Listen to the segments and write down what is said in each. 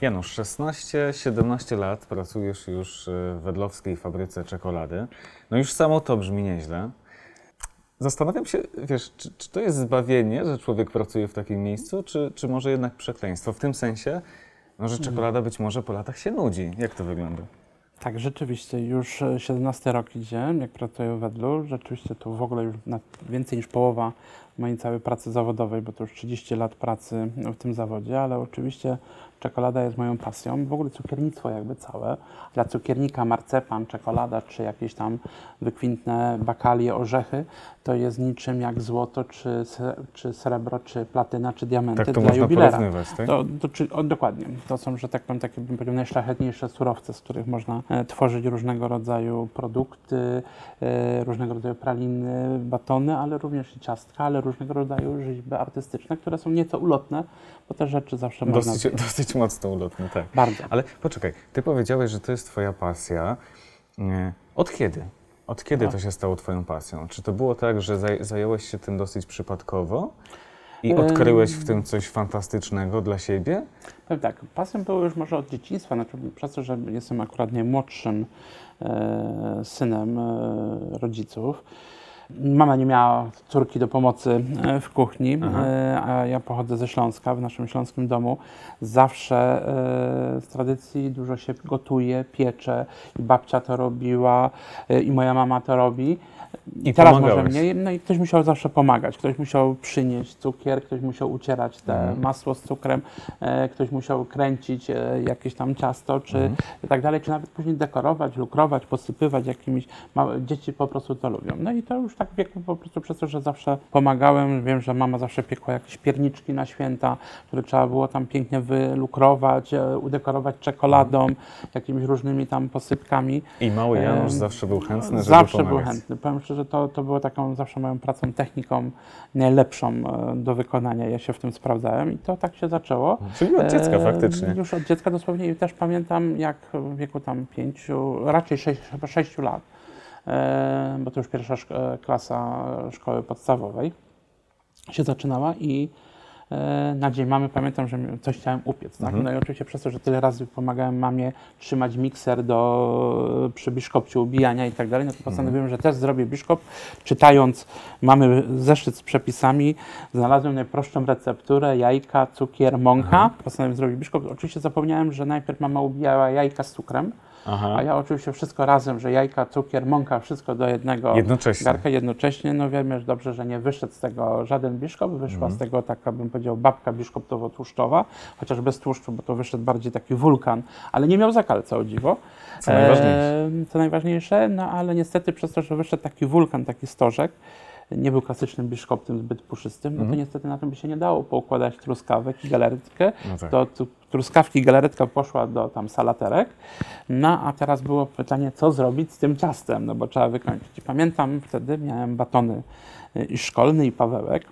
Janusz, 16-17 lat pracujesz już y, w wedlowskiej fabryce czekolady. No już samo to brzmi nieźle. Zastanawiam się, wiesz, czy, czy to jest zbawienie, że człowiek pracuje w takim miejscu, czy, czy może jednak przekleństwo? W tym sensie, no, że czekolada być może po latach się nudzi. Jak to wygląda? Tak, rzeczywiście już e, 17 rok idzie, jak pracuję w Wedlu. Rzeczywiście to w ogóle już więcej niż połowa mojej całej pracy zawodowej, bo to już 30 lat pracy w tym zawodzie, ale oczywiście czekolada jest moją pasją. W ogóle cukiernictwo jakby całe. Dla cukiernika marcepan, czekolada czy jakieś tam wykwintne bakalie, orzechy to jest niczym jak złoto, czy, czy srebro, czy platyna, czy diamenty Tak to dla można jubilera. tak? To, to, czy, o, dokładnie. To są, że tak powiem, takie bym powiedział, najszlachetniejsze surowce, z których można e, tworzyć różnego rodzaju produkty, e, różnego rodzaju praliny, batony, ale również i ciastka, ale różnego rodzaju rzeźby artystyczne, które są nieco ulotne, bo te rzeczy zawsze można... Dosyć, dosyć mocno ulotny, tak. Bardzo. Ale poczekaj, ty powiedziałeś, że to jest twoja pasja. Nie. Od kiedy? Od kiedy No. to się stało twoją pasją? Czy to było tak, że zaj zająłeś się tym dosyć przypadkowo i odkryłeś w tym coś fantastycznego dla siebie? Powiem tak, pasją było już może od dzieciństwa, znaczy przez to, że jestem akurat najmłodszym e, synem e, rodziców. Mama nie miała córki do pomocy e, w kuchni, Aha. e, a ja pochodzę ze Śląska, w naszym śląskim domu. Zawsze e, z tradycji dużo się gotuje, piecze i babcia to robiła i moja mama to robi. I teraz może pomagałeś. mniej, no i ktoś musiał zawsze pomagać. Ktoś musiał przynieść cukier, ktoś musiał ucierać te Mhm. masło z cukrem, e, ktoś musiał kręcić e, jakieś tam ciasto, czy Mhm. tak dalej, czy nawet później dekorować, lukrować, posypywać jakimiś. Małe, dzieci po prostu to lubią. No i to już tak w wieku po prostu przez to, że zawsze pomagałem. Wiem, że mama zawsze piekła jakieś pierniczki na święta, które trzeba było tam pięknie wylukrować, e, udekorować czekoladą, jakimiś różnymi tam posypkami. I mały Janusz Em, zawsze był chętny, żeby Zawsze pomagać. był chętny. Powiem szczerze, to, to było taką zawsze moją pracą, techniką najlepszą e, do wykonania. Ja się w tym sprawdzałem i to tak się zaczęło. Czyli od dziecka E, faktycznie. Już od dziecka dosłownie i też pamiętam, jak w wieku tam pięciu, raczej sześć, chyba sześciu lat, e, bo to już pierwsza klasa szkoły podstawowej się zaczynała i na dzień mamy pamiętam, że coś chciałem upiec. Tak? Mhm. No i oczywiście przez to, że tyle razy pomagałem mamie trzymać mikser do, przy biszkopciu ubijania i tak dalej, no to postanowiłem, że też zrobię biszkop. Czytając, mamy zeszyt z przepisami, znalazłem najprostszą recepturę, jajka, cukier, mąka. Postanowiłem zrobić biszkop. Oczywiście zapomniałem, że najpierw mama ubijała jajka z cukrem, Aha. a ja oczywiście wszystko razem, że jajka, cukier, mąka, wszystko do jednego Jednocześnie. garka jednocześnie. No wiemy że dobrze, że nie wyszedł z tego żaden biszkop, wyszła Mhm. z tego taka, bym powiedział, babka biszkoptowo-tłuszczowa, chociaż bez tłuszczu, bo to wyszedł bardziej taki wulkan, ale nie miał zakalca, o dziwo. Co najważniejsze. Ehm, co najważniejsze, no ale niestety przez to, że wyszedł taki wulkan, taki stożek, nie był klasycznym biszkoptem zbyt puszystym, no to Mhm. niestety na tym by się nie dało poukładać truskawek i galaretkę. No tak. To tu, truskawki i galaretka poszła do tam salaterek. No a teraz było pytanie, co zrobić z tym ciastem, no bo trzeba wykończyć. Pamiętam wtedy miałem batony y, i szkolny i pawełek.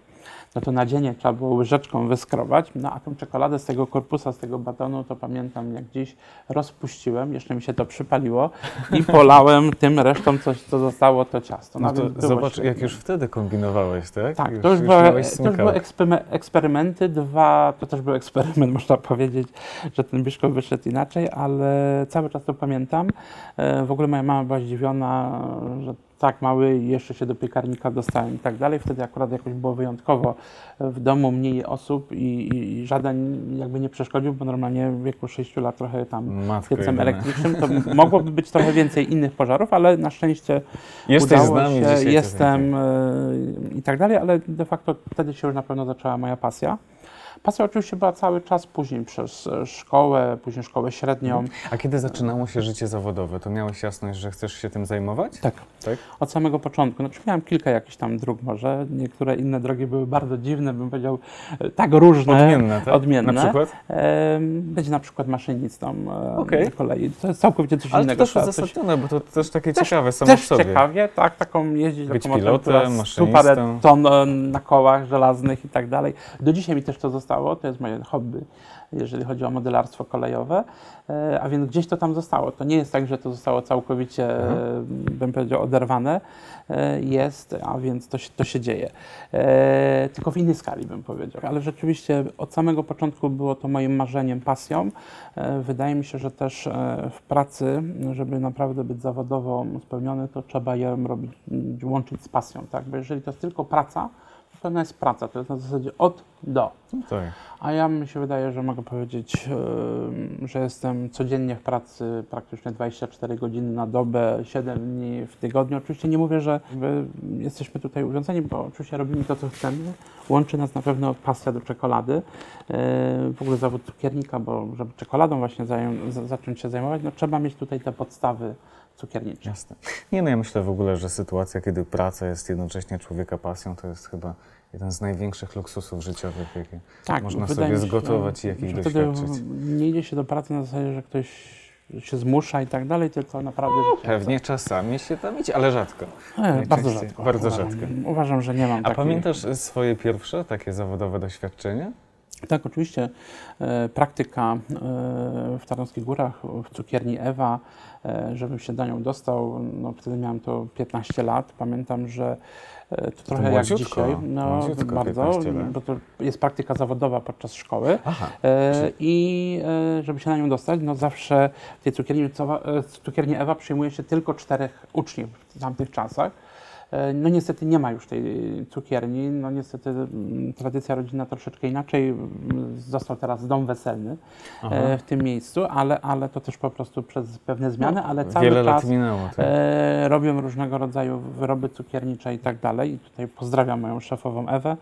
No to na dzień trzeba było łyżeczką wyskrobać, no a tą czekoladę z tego korpusa, z tego batonu, to pamiętam jak dziś rozpuściłem, jeszcze mi się to przypaliło i polałem tym resztą coś, co zostało, to ciasto. No więc to zobacz, świetnie. jak już wtedy kombinowałeś, tak? Tak, już, to już, już miałeś to już były eksperymenty. Dwa, to też był eksperyment, można powiedzieć, że ten biszkop wyszedł inaczej, ale cały czas to pamiętam. E, W ogóle moja mama była zdziwiona, że tak mały jeszcze się do piekarnika dostałem i tak dalej. Wtedy akurat jakoś było wyjątkowo w domu mniej osób i, i, żaden jakby nie przeszkodził, bo normalnie w wieku 6 lat trochę tam Matko piecem elektrycznym, to mogłoby być trochę więcej innych pożarów, ale na szczęście Jesteś z udało nami się, to jestem e, i tak dalej, ale de facto wtedy się już na pewno zaczęła moja pasja. Pasja oczywiście była cały czas później przez e, szkołę, później szkołę średnią. A kiedy zaczynało się życie zawodowe, to miałeś jasność, że chcesz się tym zajmować? Tak, Tak? od samego początku. Znaczy miałem kilka jakichś tam dróg może, niektóre inne drogi były bardzo dziwne, bym powiedział, e, tak różne. Odmienne, tak? Odmienne. Na przykład? Będzie na przykład maszynistą e, Okej. na kolei. To jest całkowicie coś Ale to innego. też Trzeba coś- uzasadnione, bo to też takie Też- ciekawe samo w Też sobie. ciekawie, tak, taką jeździć Być pilotem, maszynistą. parę ton na kołach żelaznych i tak dalej. Do dzisiaj mi też to zostało, to jest moje hobby jeżeli chodzi o modelarstwo kolejowe, e, a więc gdzieś to tam zostało. To nie jest tak, że to zostało całkowicie, e, bym powiedział, oderwane. E, Jest, a więc to się, to się dzieje. Tylko w innej skali, bym powiedział. Ale rzeczywiście od samego początku było to moim marzeniem, pasją. Wydaje mi się, że też w pracy, żeby naprawdę być zawodowo spełniony, to trzeba ją robić, łączyć z pasją, tak? Bo jeżeli to jest tylko praca, to ona jest praca, to jest na zasadzie od do. Tak. A ja mi się wydaje, że mogę powiedzieć, że jestem codziennie w pracy praktycznie 24 godziny na dobę, 7 dni w tygodniu. Oczywiście nie mówię, że jesteśmy tutaj uwiązani, bo oczywiście robimy to, co chcemy. Łączy nas na pewno pasja do czekolady, w ogóle zawód cukiernika, bo żeby czekoladą właśnie zają- za- zacząć się zajmować, no trzeba mieć tutaj te podstawy cukiernicze. Jasne. Nie no, ja myślę w ogóle, że sytuacja, kiedy praca jest jednocześnie człowieka pasją, to jest chyba jeden z największych luksusów życiowych, jakie Tak, można sobie się, zgotować i jakich doświadczyć. nie idzie się do pracy na zasadzie, że ktoś się zmusza i tak dalej, tylko naprawdę życie Pewnie czasami się tam idzie, ale rzadko. E, bardzo rzadko. Bardzo uważam. rzadko. Uważam, że nie mam A takiej... pamiętasz swoje pierwsze takie zawodowe doświadczenie? Tak, oczywiście. E, praktyka e, w Tarnowskich Górach, w cukierni Ewa, e, żebym się do nią dostał, no wtedy miałem to 15 lat. Pamiętam, że to trochę jak dzisiaj. No, bardzo, 15 lat. bo to jest praktyka zawodowa podczas szkoły. Aha. E, I e, żeby się na nią dostać, no zawsze w tej cukierni, e, cukierni Ewa przyjmuje się tylko czterech uczniów w tamtych czasach. E, No niestety nie ma już tej cukierni, no niestety mm, tradycja rodzinna troszeczkę inaczej, mm, został teraz dom weselny Aha. e, w tym miejscu, ale, ale to też po prostu przez pewne zmiany, ale cały No, Wiele czas lat minęło. Tak? e, robią różnego rodzaju wyroby cukiernicze i tak dalej. I tutaj pozdrawiam moją szefową Ewę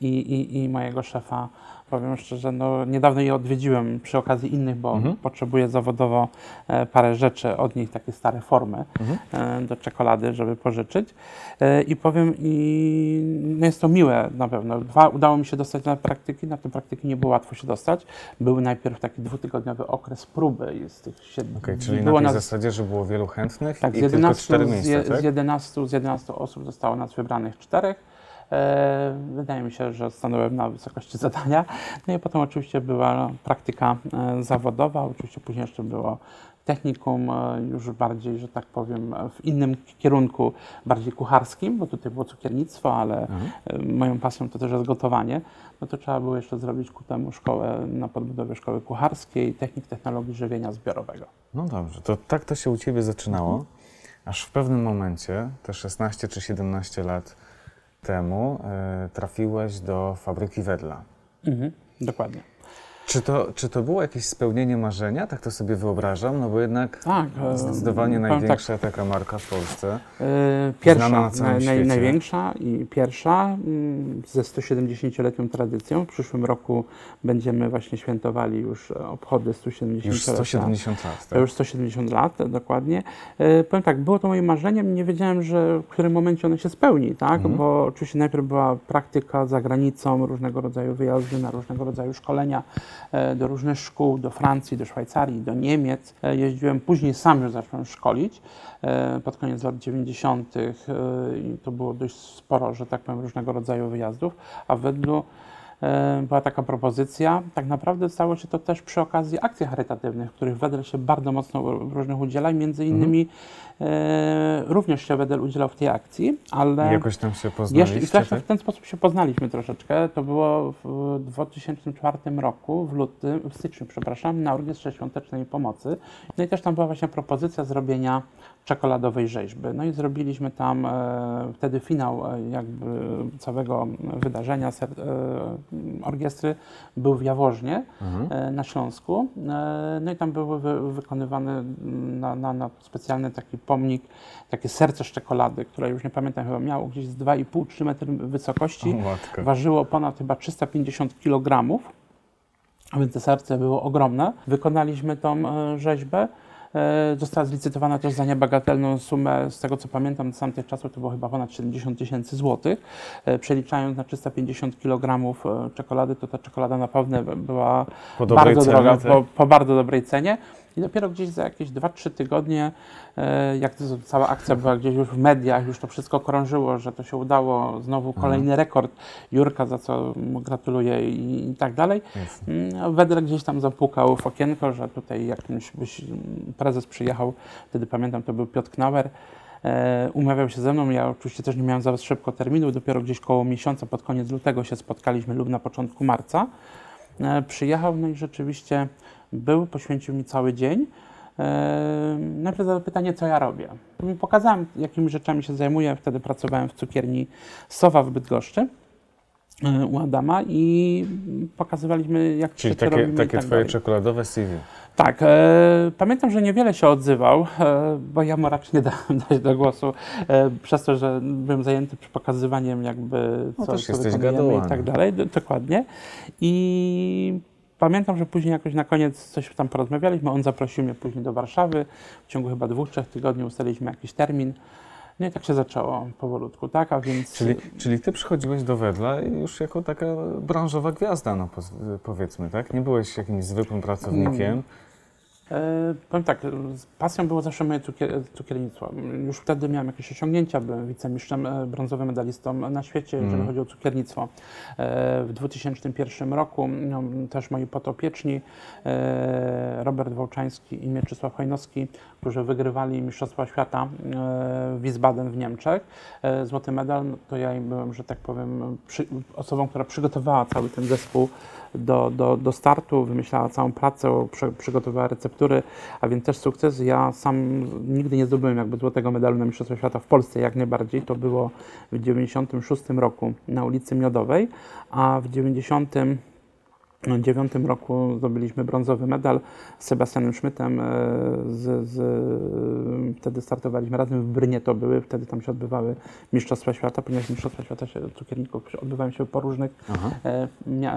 i, i, i mojego szefa. Powiem szczerze, no niedawno je odwiedziłem przy okazji innych, bo Mhm. potrzebuję zawodowo e, parę rzeczy od nich, takie stare formy Mhm. e, do czekolady, żeby pożyczyć. E, I powiem, i no jest to miłe na pewno. Dwa, udało mi się dostać na praktyki, na te praktyki nie było łatwo się dostać. Był najpierw taki dwutygodniowy okres próby. Z tych siedmiu, Okej, czyli na było tej nas- zasadzie, że było wielu chętnych tak, i z tylko 11, cztery z, miejsca, je, tak? z, 11, z 11 osób zostało nas wybranych czterech. E, wydaje mi się, że stanąłem na wysokości zadania. No i potem oczywiście była praktyka e, zawodowa, oczywiście później jeszcze było technikum e, już bardziej, że tak powiem, w innym kierunku, bardziej kucharskim, bo tutaj było cukiernictwo, ale Mhm. moją pasją to też jest gotowanie. No to trzeba było jeszcze zrobić ku temu szkołę na podbudowie szkoły kucharskiej, technik technologii żywienia zbiorowego. No dobrze, to tak to się u Ciebie zaczynało, aż w pewnym momencie, te 16 czy 17 lat temu, e, trafiłeś do fabryki Wedla. Mhm, dokładnie. Czy to, czy to było jakieś spełnienie marzenia? Tak to sobie wyobrażam, no bo jednak Tak, e, zdecydowanie tak, największa taka marka w Polsce. E, Pierwsza, na naj, największa i pierwsza mm, ze 170-letnią tradycją. W przyszłym roku będziemy właśnie świętowali już obchody 170 Już 170 lat, To tak? już 170 lat, e, dokładnie. Powiem tak, było to moim marzeniem, nie wiedziałem, że w którym momencie ono się spełni, tak? Mhm. Bo oczywiście najpierw była praktyka za granicą, różnego rodzaju wyjazdy na różnego rodzaju szkolenia do różnych szkół, do Francji, do Szwajcarii, do Niemiec. E, jeździłem, później sam już zacząłem szkolić e, pod koniec lat 90. e, i to było dość sporo, że tak powiem, różnego rodzaju wyjazdów, a w Wedlu e, była taka propozycja. Tak naprawdę stało się to też przy okazji akcji charytatywnych, których Wedel się bardzo mocno w różnych udziela między innymi e, również się Wedel udzielał w tej akcji, ale I jakoś tam się poznaliście, i właśnie tak? w ten sposób się poznaliśmy troszeczkę. To było w 2004 roku, w lutym, w styczniu, przepraszam, na Orkiestrze Świątecznej Pomocy. No i też tam była właśnie propozycja zrobienia czekoladowej rzeźby. No i zrobiliśmy tam e, wtedy finał e, jakby całego wydarzenia ser, e, orkiestry był w Jaworznie Mhm. e, na Śląsku. E, No i tam były wy, wykonywane na, na, na specjalny taki pomnik, takie serce z czekolady, które już nie pamiętam, chyba miało gdzieś z 2,5-3 metry wysokości. O. Ważyło ponad chyba 350 kg, a więc to serce było ogromne. Wykonaliśmy tą e, rzeźbę. E, Została zlicytowana też za niebagatelną sumę, z tego co pamiętam, z tamtych czasów to było chyba ponad 70 tysięcy złotych. E, Przeliczając na 350 kg czekolady, to ta czekolada naprawdę była Po dobrej bardzo cenie, droga, tak? po, po bardzo dobrej cenie. I dopiero gdzieś za jakieś 2-3 tygodnie, e, jak to cała akcja była gdzieś już w mediach, już to wszystko krążyło, że to się udało, znowu kolejny rekord Jurka, za co mu gratuluję i, i tak dalej. Mm, Wedle gdzieś tam zapukał w okienko, że tutaj jakimś byś, prezes przyjechał, wtedy pamiętam, to był Piotr Knauer, e, umawiał się ze mną, ja oczywiście też nie miałem za szybko terminu, dopiero gdzieś koło miesiąca, pod koniec lutego się spotkaliśmy lub na początku marca. E, przyjechał, no i rzeczywiście był, poświęcił mi cały dzień. Najpierw zadał pytanie, co ja robię. Pokazałem, jakimi rzeczami się zajmuję. Wtedy pracowałem w cukierni Sowa w Bydgoszczy e, u Adama i pokazywaliśmy, jak Czyli takie, robimy takie tak twoje dalej. czekoladowe CV. Tak, e, pamiętam, że niewiele się odzywał, e, bo ja mu raczej nie dałem dać do głosu, e, przez to, że byłem zajęty przy pokazywaniem jakby No co, też co jesteś i tak dalej, do, dokładnie. I pamiętam, że później jakoś na koniec coś tam porozmawialiśmy, on zaprosił mnie później do Warszawy, w ciągu chyba dwóch, trzech tygodni ustaliliśmy jakiś termin. No i tak się zaczęło powolutku, tak, a więc... Czyli, czyli ty przychodziłeś do Wedla już jako taka branżowa gwiazda, no powiedzmy, tak? Nie byłeś jakimś zwykłym pracownikiem. E, powiem tak, z pasją było zawsze moje cukier, cukiernictwo. Już wtedy miałem jakieś osiągnięcia, byłem wicemistrzem, e, brązowym medalistą na świecie, jeżeli Mhm. chodzi o cukiernictwo. E, w 2001 roku no, też moi potopieczni, e, Robert Wołczański i Mieczysław Hojnowski, którzy wygrywali Mistrzostwa Świata e, w Wiesbaden w Niemczech. E, złoty medal, no, to ja byłem, że tak powiem, przy, osobą, która przygotowała cały ten zespół do, do, do startu, wymyślała całą pracę, przy, przygotowała receptury, a więc też sukces. Ja sam nigdy nie zdobyłem jakby złotego medalu na Mistrzostwa Świata w Polsce, jak najbardziej. To było w 96 roku na ulicy Miodowej, a w 99 roku zdobyliśmy brązowy medal z Sebastianem Schmidtem. e, Z, z, wtedy startowaliśmy razem w Brynie to były, wtedy tam się odbywały Mistrzostwa Świata, ponieważ Mistrzostwa Świata się, cukierników odbywają się po różnych e, mia,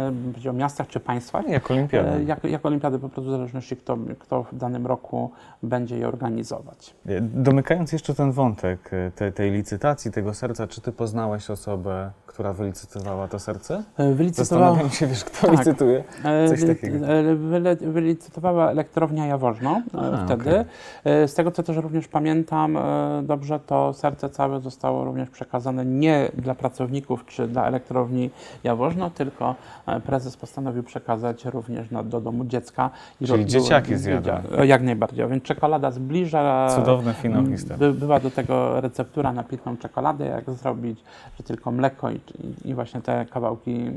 miastach czy państwach. Jak olimpiada. E, Jak, jak olimpiady po prostu w zależności kto, kto w danym roku będzie je organizować. Domykając jeszcze ten wątek e, te, tej licytacji, tego serca, czy ty poznałeś osobę, która wylicytowała to serce? E, Wylicytowała, Zastanawiam się, wiesz, kto Tak. licytuje. E, coś takiego. e, wyle- wylicytowała elektrownia Jaworzno e, A, wtedy. E, Z tego co też również pamiętam e, dobrze, to serce całe zostało również przekazane nie dla pracowników czy dla elektrowni Jaworzno, tylko e, prezes postanowił przekazać również na, do domu dziecka. I Czyli dzieciaki było- zjadły. E, Jak najbardziej, więc czekolada zbliża Cudowny finał historii. By, była do tego receptura na pitną czekoladę, jak zrobić, że tylko mleko i, i, właśnie te kawałki,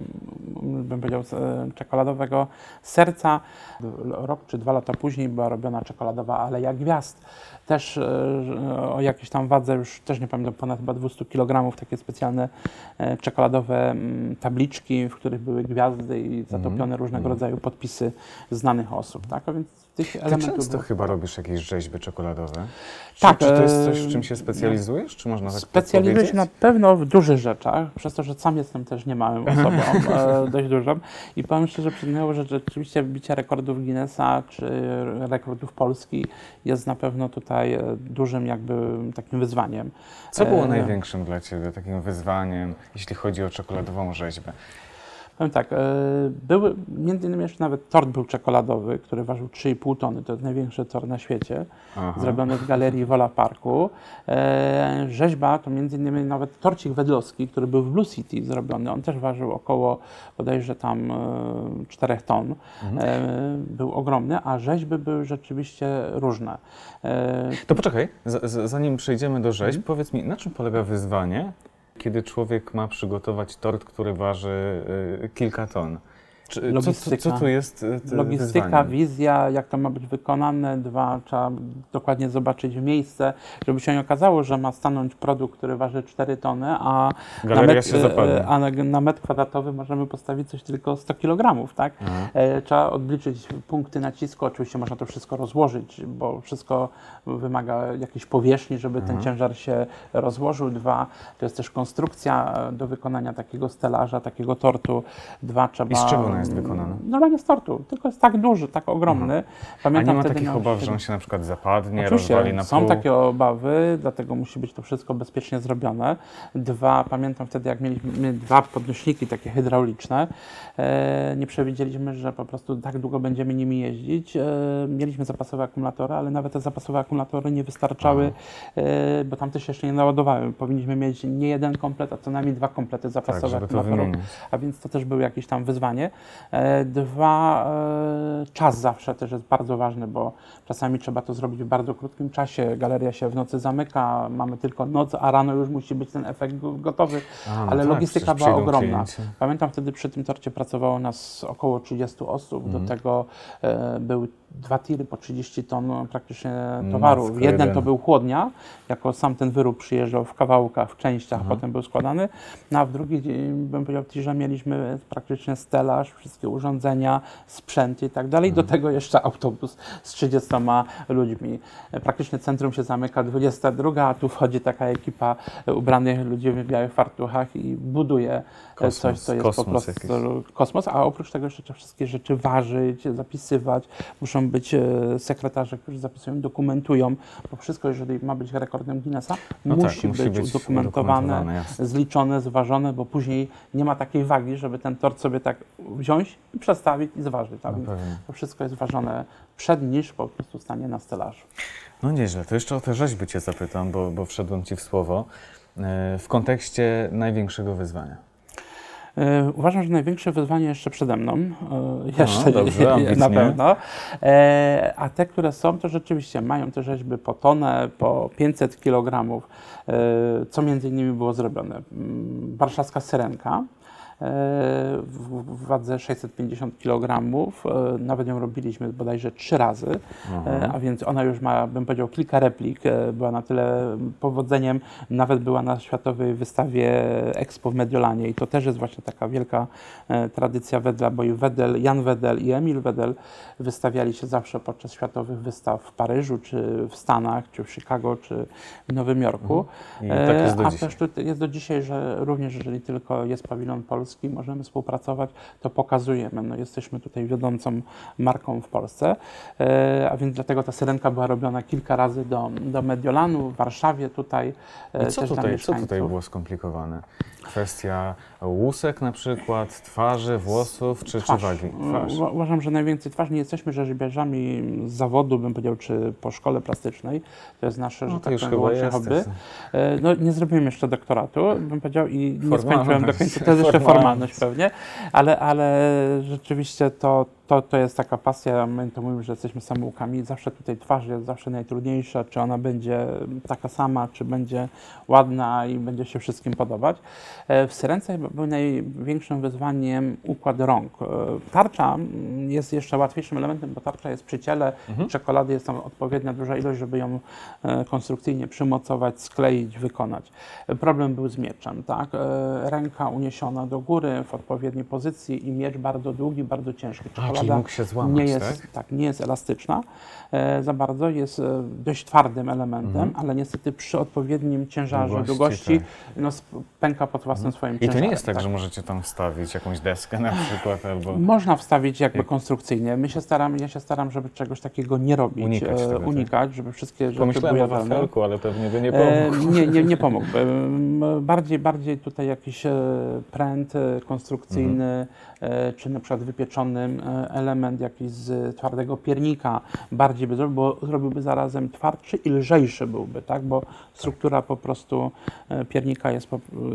bym powiedział, e, czekoladowego serca. Rok czy dwa lata później była robiona czekoladowa Aleja Gwiazd. Też e, o jakiejś tam wadze, już też nie pamiętam, ponad chyba 200 kg, takie specjalne e, czekoladowe mm, tabliczki, w których były gwiazdy i zatopione różnego mhm. rodzaju podpisy znanych osób. Tak? A więc tych Ty elementów często było- chyba robisz jakieś rzeźby czekoladowe. Czy, Tak, czy to jest coś, e, w czym się specjalizujesz? Czy można tak Specjalizuję się na pewno w dużych rzeczach, przez to, że sam jestem też niemałym osobą, e, dość dużą. I powiem szczerze, przyznaję, że rzeczywiście bicie rekordów Guinnessa czy rekordów Polski jest na pewno tutaj e, dużym jakby takim wyzwaniem. Co było największym dla Ciebie takim wyzwaniem, jeśli chodzi o czekoladową rzeźbę? Powiem tak, e, były, między innymi jeszcze nawet tort był czekoladowy, który ważył 3,5 tony, to jest największy tort na świecie. Aha. zrobiony w galerii Wola Parku. E, rzeźba to między innymi nawet torcik wedlowski, który był w Blue City zrobiony. On też ważył około bodajże tam e, 4 ton. Mhm. E, był ogromny, a rzeźby były rzeczywiście różne. E, To poczekaj, z, z, zanim przejdziemy do rzeźb, Mhm. powiedz mi, na czym polega wyzwanie, kiedy człowiek ma przygotować tort, który waży y, kilka ton? Czy, co, co, Logistyka. co tu jest ty- Logistyka, wyzwaniem? wizja, jak to ma być wykonane, dwa, trzeba dokładnie zobaczyć miejsce, żeby się nie okazało, że ma stanąć produkt, który waży 4 tony, a Galeria na, się zapadnie. a na, na metr kwadratowy możemy postawić coś tylko 100 kg, tak? Aha. E, trzeba odliczyć punkty nacisku, oczywiście można to wszystko rozłożyć, bo wszystko wymaga jakiejś powierzchni, żeby ten Mhm. ciężar się rozłożył. Dwa, to jest też konstrukcja e, do wykonania takiego stelaża, takiego tortu. Dwa, trzeba... Jest wykonany? Normalnie z tortu, tylko jest tak duży, tak ogromny. A Pamiętam nie ma takich obaw, że on się na przykład zapadnie, Oczywiście, rozwali na są pół? takie obawy, dlatego musi być to wszystko bezpiecznie zrobione. Dwa, pamiętam wtedy, jak mieliśmy dwa podnośniki takie hydrauliczne, e, nie przewidzieliśmy, że po prostu tak długo będziemy nimi jeździć. E, mieliśmy zapasowe akumulatory, ale nawet te zapasowe akumulatory nie wystarczały, e, bo tam też jeszcze nie naładowały. Powinniśmy mieć nie jeden komplet, a co najmniej dwa komplety Tak, zapasowe to akumulatorów a więc to też było jakieś tam wyzwanie. E, Dwa, e, czas zawsze też jest bardzo ważny, bo czasami trzeba to zrobić w bardzo krótkim czasie. Galeria się w nocy zamyka, mamy tylko noc, a rano już musi być ten efekt go- gotowy. No ale tak, logistyka była ogromna. klienci. Pamiętam wtedy przy tym torcie pracowało nas około 30 osób. Mhm. Do tego e, były dwa tiry po 30 ton praktycznie Matko towaru. Jeden to był chłodnia, jako sam ten wyrób przyjeżdżał w kawałkach, w częściach, Mhm. potem był składany. No a w drugi, dzień, bym powiedział, tirze mieliśmy praktycznie stelaż, wszystkie urządzenia, sprzęt i tak dalej. Mhm. Do tego jeszcze autobus z 30 ludźmi. Praktycznie centrum się zamyka 22, a tu wchodzi taka ekipa ubranych ludzi w białych fartuchach i buduje Kosmos, coś, co jest po prostu kosmos, a oprócz tego jeszcze trzeba wszystkie rzeczy ważyć, zapisywać. Muszą być e, sekretarze, którzy zapisują, dokumentują, bo wszystko, jeżeli ma być rekordem Guinnessa, No tak, musi, musi być, być udokumentowane, zliczone, zważone, bo później nie ma takiej wagi, żeby ten tort sobie tak wziąć i przestawić i zważyć. A No to wszystko jest ważone przed niż po prostu stanie na stelażu. No nieźle, to jeszcze o te rzeźby Cię zapytam, bo, bo wszedłem Ci w słowo. E, W kontekście największego wyzwania. E, Uważam, że największe wyzwanie jeszcze przede mną. E, Jeszcze No, dobrze, na pewno. E, A te, które są, to rzeczywiście mają te rzeźby po tonę, po 500 kg, co między innymi było zrobione. Mm, Warszawska syrenka. E, W wadze 650 kg. e, Nawet ją robiliśmy bodajże trzy razy. E, Mhm. A więc ona już ma, bym powiedział, kilka replik. Była na tyle powodzeniem, nawet była na światowej wystawie Expo w Mediolanie i to też jest właśnie taka wielka tradycja Wedla, bo i Wedel, Jan Wedel i Emil Wedel wystawiali się zawsze podczas światowych wystaw w Paryżu, czy w Stanach, czy w Chicago, czy w Nowym Jorku. I tak jest do A dzisiaj. też jest do dzisiaj, że również jeżeli tylko jest pawilon polski, możemy współpracować, to pokazujemy. No, jesteśmy tutaj wiodącą marką w Polsce, e, a więc dlatego ta syrenka była robiona kilka razy do, do Mediolanu, w Warszawie tutaj e, I co też tutaj, co tutaj było skomplikowane? Kwestia łusek na przykład, twarzy, włosów czy, czy Twarz. wagi? Twarz. Uwa- Uważam, że najwięcej twarz. Nie jesteśmy rzeźbiarzami z zawodu, bym powiedział, czy po szkole plastycznej. To jest nasze, że No to tak już powiem, chyba wyłącznie jest. hobby. E, No, nie zrobiłem jeszcze doktoratu, bym powiedział, i nie skończyłem do końca. To jest jeszcze formalność pewnie, ale, ale rzeczywiście to, to, to jest taka pasja. My to mówimy, że jesteśmy samoukami. Zawsze tutaj twarz jest zawsze najtrudniejsza, czy ona będzie taka sama, czy będzie ładna i będzie się wszystkim podobać. E, W Syrence był największym wyzwaniem układ rąk. E, Tarcza jest jeszcze łatwiejszym elementem, bo tarcza jest przy ciele, Mhm. czekolady jest tam odpowiednia duża ilość, żeby ją e, konstrukcyjnie przymocować, skleić, wykonać. Problem był z mieczem, tak? Ręka uniesiona do góry w odpowiedniej pozycji i miecz bardzo długi, bardzo ciężki. Czekolada mógł się złamać, nie jest, tak? tak? nie jest elastyczna e, za bardzo, jest e, dość twardym elementem, Mhm. ale niestety przy odpowiednim ciężarze, Długości, długości, tak. no, pęka pod własnym swoim I to ciężarem. nie jest tak, że możecie tam wstawić jakąś deskę na przykład albo... Można wstawić jakby Jak- konstrukcyjnie. My się staram, ja się staram, żeby czegoś takiego nie robić, Unikać e, tego, tak. unikać żeby wszystkie rzeczy Pomyślałem były wolne. wafelku, ale pewnie by nie E, pomógł. nie, nie, nie pomógłby. M, Bardziej, bardziej tutaj jakiś e, pręt e, konstrukcyjny, e, czy na przykład wypieczony e, element jakiś z twardego piernika bardziej by zrobił, bo zrobiłby zarazem twardszy i lżejszy byłby, tak? Bo struktura po prostu e, piernika jest,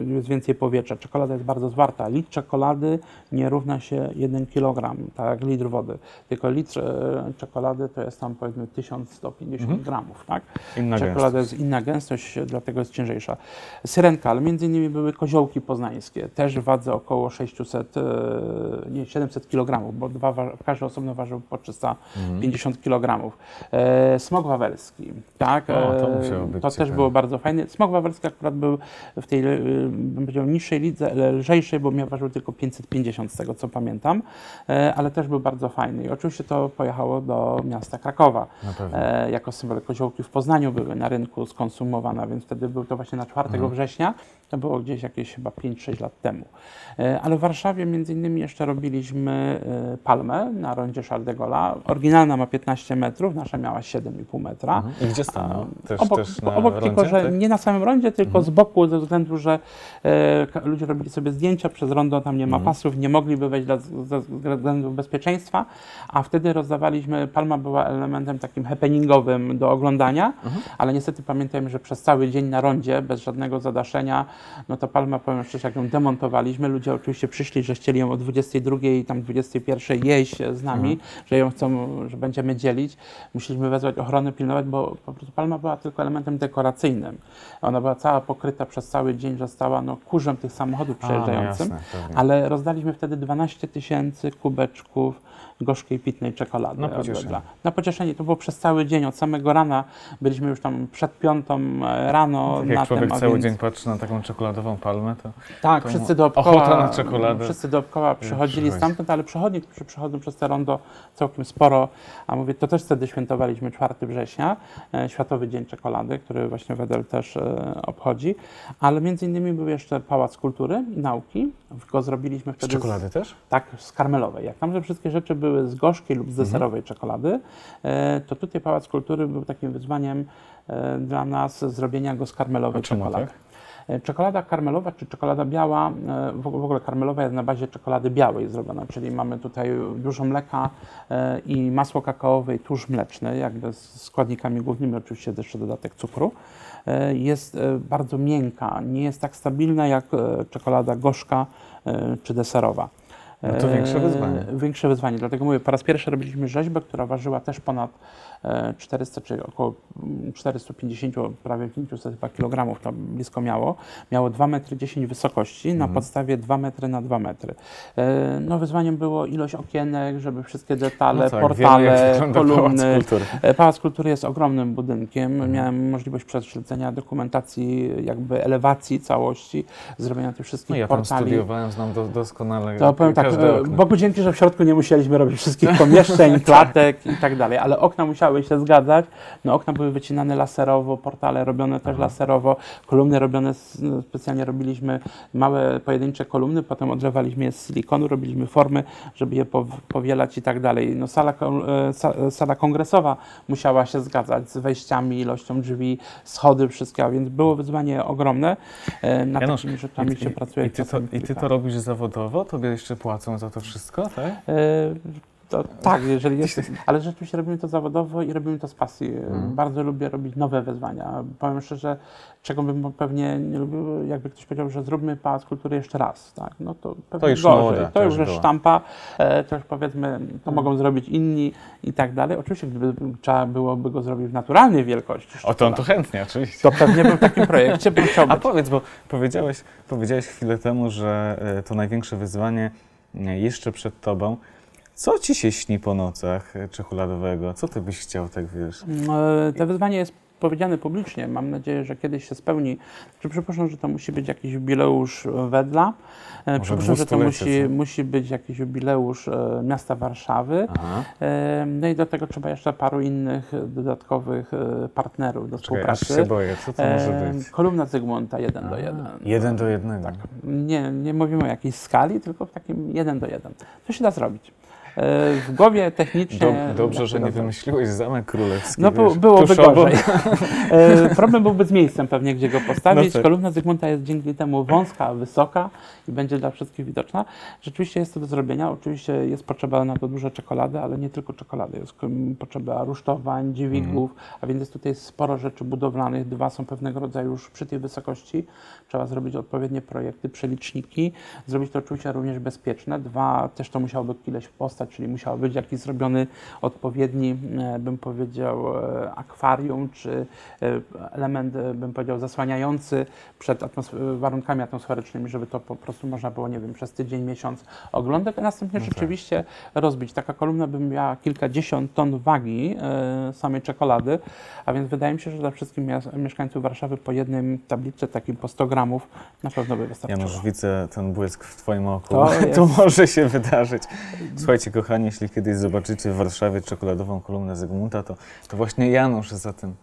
jest więcej powietrza. Czekolada jest bardzo zwarta. Litr czekolady nie równa się 1 kg, tak litr wody. Tylko litr e, czekolady to jest tam powiedzmy 1150 Mhm. gramów, tak? Inna Czekolada gęstość. jest inna gęstość, dlatego jest ciężejsza. Syrenka, ale między innymi były koziołki poznańskie, też w wadze około 600, e, nie 700 kg, bo dwa wa- każdy osobno ważył po 350 kg. E, smog wawelski, tak? O, to e, to też było bardzo fajne. Smog wawelski akurat był w tej, e, bym powiedział, niższej lidze, lżejszej, bo miał ważył tylko 550 z tego co pamiętam, e, ale też był bardzo fajny. I oczywiście to pojechało do miasta Krakowa. E, jako symbol koziołki w Poznaniu były na rynku skonsumowane, więc wtedy był to właśnie na 4 Mhm. września. To było gdzieś jakieś chyba 5-6 lat temu. E, ale w Warszawie między innymi jeszcze robiliśmy e, palmę na rondzie Charles de Gaulle'a. Oryginalna ma 15 metrów, nasza miała 7,5 metra. Mhm. I gdzie stanął? Też, obok, też na obok rondzie, tylko, że tak? nie na samym rondzie, tylko z boku, ze względu, że e, ludzie robili sobie zdjęcia przez rondo, tam nie ma Mhm. pasów, nie mogliby wejść dla, ze względów bezpieczeństwa, a wtedy rozdawaliśmy, Palma była elementem takim happeningowym do oglądania, Mhm. ale niestety pamiętajmy, że przez cały dzień na rondzie, bez żadnego zadaszenia, no to Palma, powiem szczerze, jak ją demontowaliśmy, ludzie oczywiście przyszli, że chcieli ją o 22 i tam 21 jeść z nami, Mhm. że ją chcą, że będziemy dzielić. Musieliśmy wezwać ochronę, pilnować, bo po prostu palma była tylko elementem dekoracyjnym. Ona była cała pokryta przez cały dzień, że stała no, kurzem tych samochodów pewnie. ale rozdaliśmy wtedy 12 tysięcy kubeczków gorzkiej, pitnej czekolady. Na pocieszenie. Na pocieszenie. To było przez cały dzień, od samego rana. Byliśmy już tam przed piątą e, rano Tak na jak człowiek tym, cały więc- dzień patrzy na taką czekoladową palmę, to tak, To wszyscy dookoła, ochota na czekoladę. wszyscy dookoła przychodzili przychodzi. stamtąd, ale przechodni, którzy przychodzą przez te rondo całkiem sporo, a mówię, to też wtedy świętowaliśmy 4 września, e, Światowy Dzień Czekolady, który właśnie Wedel też e, obchodzi, ale między innymi był jeszcze Pałac Kultury i Nauki, go zrobiliśmy z wtedy czekolady też? tak, z karmelowej. Jak tam, że wszystkie rzeczy były z gorzkiej lub z deserowej czekolady, e, to tutaj Pałac Kultury był takim wyzwaniem e, dla nas zrobienia go z karmelowej czekolady. tak? E, Czekolada karmelowa czy czekolada biała, w ogóle karmelowa jest na bazie czekolady białej zrobiona, czyli mamy tutaj dużo mleka i masło kakaowe i tłuszcz mleczny, jakby z składnikami głównymi, oczywiście jest jeszcze dodatek cukru. Jest bardzo miękka, nie jest tak stabilna jak czekolada gorzka czy deserowa. No to większe E, wyzwanie. Większe wyzwanie, dlatego mówię, po raz pierwszy robiliśmy rzeźbę, która ważyła też ponad e, 400, czy około mm, 450, prawie 500 chyba kilogramów to blisko miało. Miało 2 metry 10 wysokości na Mhm. podstawie 2 metry na 2 metry. E, No wyzwaniem było ilość okienek, żeby wszystkie detale, No tak, wiemy, portale, Pałac kolumny. Kultury. E, Pałac Kultury jest ogromnym budynkiem. Mhm. Miałem możliwość prześledzenia dokumentacji, jakby elewacji całości, zrobienia tych wszystkich No ja tam portali. studiowałem, znam do, doskonale To powiem tak, każde okno. Bogu dzięki, że w środku nie musieliśmy robić wszystkich pomieszczeń, klatek i tak dalej, ale okna musiały się zgadzać. No okna były wycinane laserowo, portale robione też Aha. laserowo, kolumny robione, no, specjalnie robiliśmy małe pojedyncze kolumny, potem odlewaliśmy je z silikonu, robiliśmy formy, żeby je pow- powielać i tak dalej. No sala, e, sa, sala kongresowa musiała się zgadzać z wejściami, ilością drzwi, schody, wszystkie, a więc było wyzwanie ogromne. E, Nad Janusz, takimi rzeczami się pracuje. i, ty to, I ty to robisz zawodowo? Tobie jeszcze płacą za to wszystko, tak? E, To, tak, jeżeli jest, ale rzeczywiście robimy to zawodowo i robimy to z pasji. Mhm. Bardzo lubię robić nowe wyzwania. Powiem szczerze, czego bym pewnie nie lubił, jakby ktoś powiedział, że zróbmy Pałac Kultury jeszcze raz. Tak? No to pewnie już gorzej. to to już jest sztampa, e, to już powiedzmy, to Mhm. mogą zrobić inni i tak dalej. Oczywiście, gdyby trzeba byłoby go zrobić w naturalnej wielkości, O to, to chętnie, oczywiście. to pewnie bym w takim projekcie bym chciał A być. powiedz, bo powiedziałeś, powiedziałeś chwilę temu, że e, to największe wyzwanie jeszcze przed tobą. Co ci się śni po nocach czekoladowego? Co ty byś chciał, tak wiesz? E, To wyzwanie jest powiedziane publicznie. Mam nadzieję, że kiedyś się spełni. Czy przypuszczam, że to musi być jakiś jubileusz Wedla. E, Może Przypuszczam, że to musi, co? musi być jakiś jubileusz e, miasta Warszawy. E, No i do tego trzeba jeszcze paru innych dodatkowych e, partnerów do Czekaj, aż się współpracy. boję. Co to może E, być? Kolumna Zygmunta 1 do A, 1. Jeden do jednego. Tak. Nie, nie mówimy o jakiejś skali, tylko w takim 1 do 1. To się da zrobić. E, W głowie technicznie. Dob- dobrze, że nie wymyśliłeś Zamek Królewski. No wiesz, by, byłoby gorzej. E, Problem byłby z miejscem pewnie, gdzie go postawić. No tak. Kolumna Zygmunta jest dzięki temu wąska, wysoka i będzie dla wszystkich widoczna. Rzeczywiście jest to do zrobienia. Oczywiście jest potrzeba na to dużo czekolady, ale nie tylko czekolady. Jest mm, potrzeba rusztowań, dźwigów, a więc jest tutaj sporo rzeczy budowlanych. Dwa są pewnego rodzaju już przy tej wysokości. Trzeba zrobić odpowiednie projekty, przeliczniki. Zrobić to oczywiście również bezpieczne. Dwa, też to musiałoby ileś postać czyli musiał być jakiś zrobiony odpowiedni, e, bym powiedział, e, akwarium, czy e, element, bym powiedział, zasłaniający przed atmosf- warunkami atmosferycznymi, żeby to po prostu można było, nie wiem, przez tydzień, miesiąc oglądać, a następnie No tak. rzeczywiście rozbić. Taka kolumna by miała kilkadziesiąt ton wagi samej czekolady, a więc wydaje mi się, że dla wszystkich mieszkańców Warszawy po jednym tablicy takim po 100 gramów na pewno by wystarczyło. Janusz, widzę ten błysk w Twoim oku. To To, może się wydarzyć. Słuchajcie, kochani, jeśli kiedyś zobaczycie w Warszawie czekoladową kolumnę Zygmunta, to, to właśnie tym. Za tym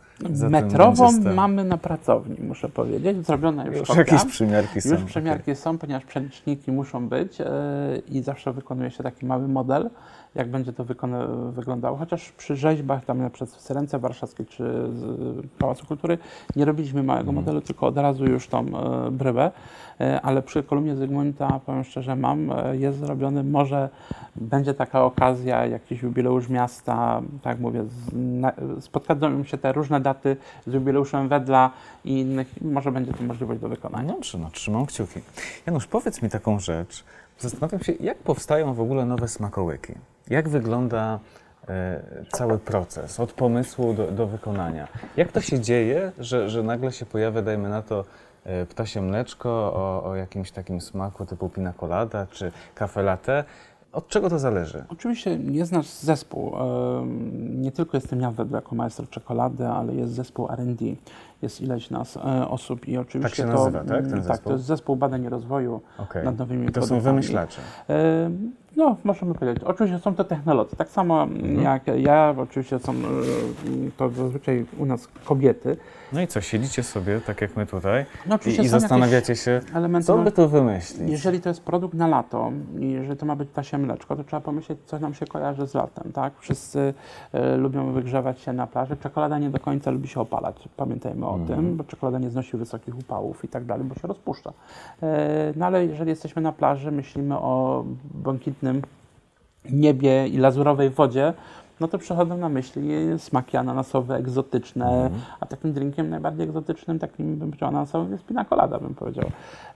Metrową mamy na pracowni, muszę powiedzieć, zrobiona już, Już kopia. jakieś przymiarki są. Już przemiarki są, ponieważ przeliczniki muszą być e, i zawsze wykonuje się taki mały model, jak będzie to wyglądało. Chociaż przy rzeźbach, tam na przykład w Syrence Warszawskiej czy z Pałacu Kultury, nie robiliśmy małego Mhm. modelu, tylko od razu już tą brybę. E, ale przy kolumnie Zygmunta, powiem szczerze, mam, jest zrobiony, może będzie taka okazja, jakiś jubileusz miasta, tak mówię, z, na, spotkają się te różne daty z jubileuszem Wedla i innych, może będzie to możliwość do wykonania. No no trzymam kciuki. Janusz, powiedz mi taką rzecz. Zastanawiam się, jak powstają w ogóle nowe smakołyki? Jak wygląda e, cały proces, od pomysłu do, do wykonania? Jak to się dzieje, że, że nagle się pojawia, dajmy na to, e, ptasie mleczko o, o jakimś takim smaku typu pina colada czy kafe latte? Od czego to zależy? Oczywiście jest nasz zespół. Nie tylko jestem ja wedle jako majster czekolady, ale jest zespół R&D. Jest ileś nas e, osób i oczywiście się to, nazywa, tak, ten mm, tak, zespół? to jest zespół badań i rozwoju Okej. nad nowymi I to są produktami. wymyślacze. E, No, możemy powiedzieć. Oczywiście są to technologie. Tak samo Mhm. jak ja, oczywiście są e, to zazwyczaj u nas kobiety. No i co, siedzicie sobie, tak jak my tutaj, No, i, i zastanawiacie się, co no, by tu wymyślić? Jeżeli to jest produkt na lato i jeżeli to ma być ptasie mleczko, to trzeba pomyśleć, co nam się kojarzy z latem, tak? Wszyscy e, lubią wygrzewać się na plaży. Czekolada nie do końca lubi się opalać, pamiętajmy o Mhm. tym, bo czekolada nie znosi wysokich upałów i tak dalej, bo się rozpuszcza. E, no ale jeżeli jesteśmy na plaży, myślimy o błękitnym niebie i lazurowej wodzie, no to przychodzą na myśli smaki ananasowe, egzotyczne, Mhm. a takim drinkiem najbardziej egzotycznym, takim bym powiedział ananasowym jest pina colada, bym powiedział.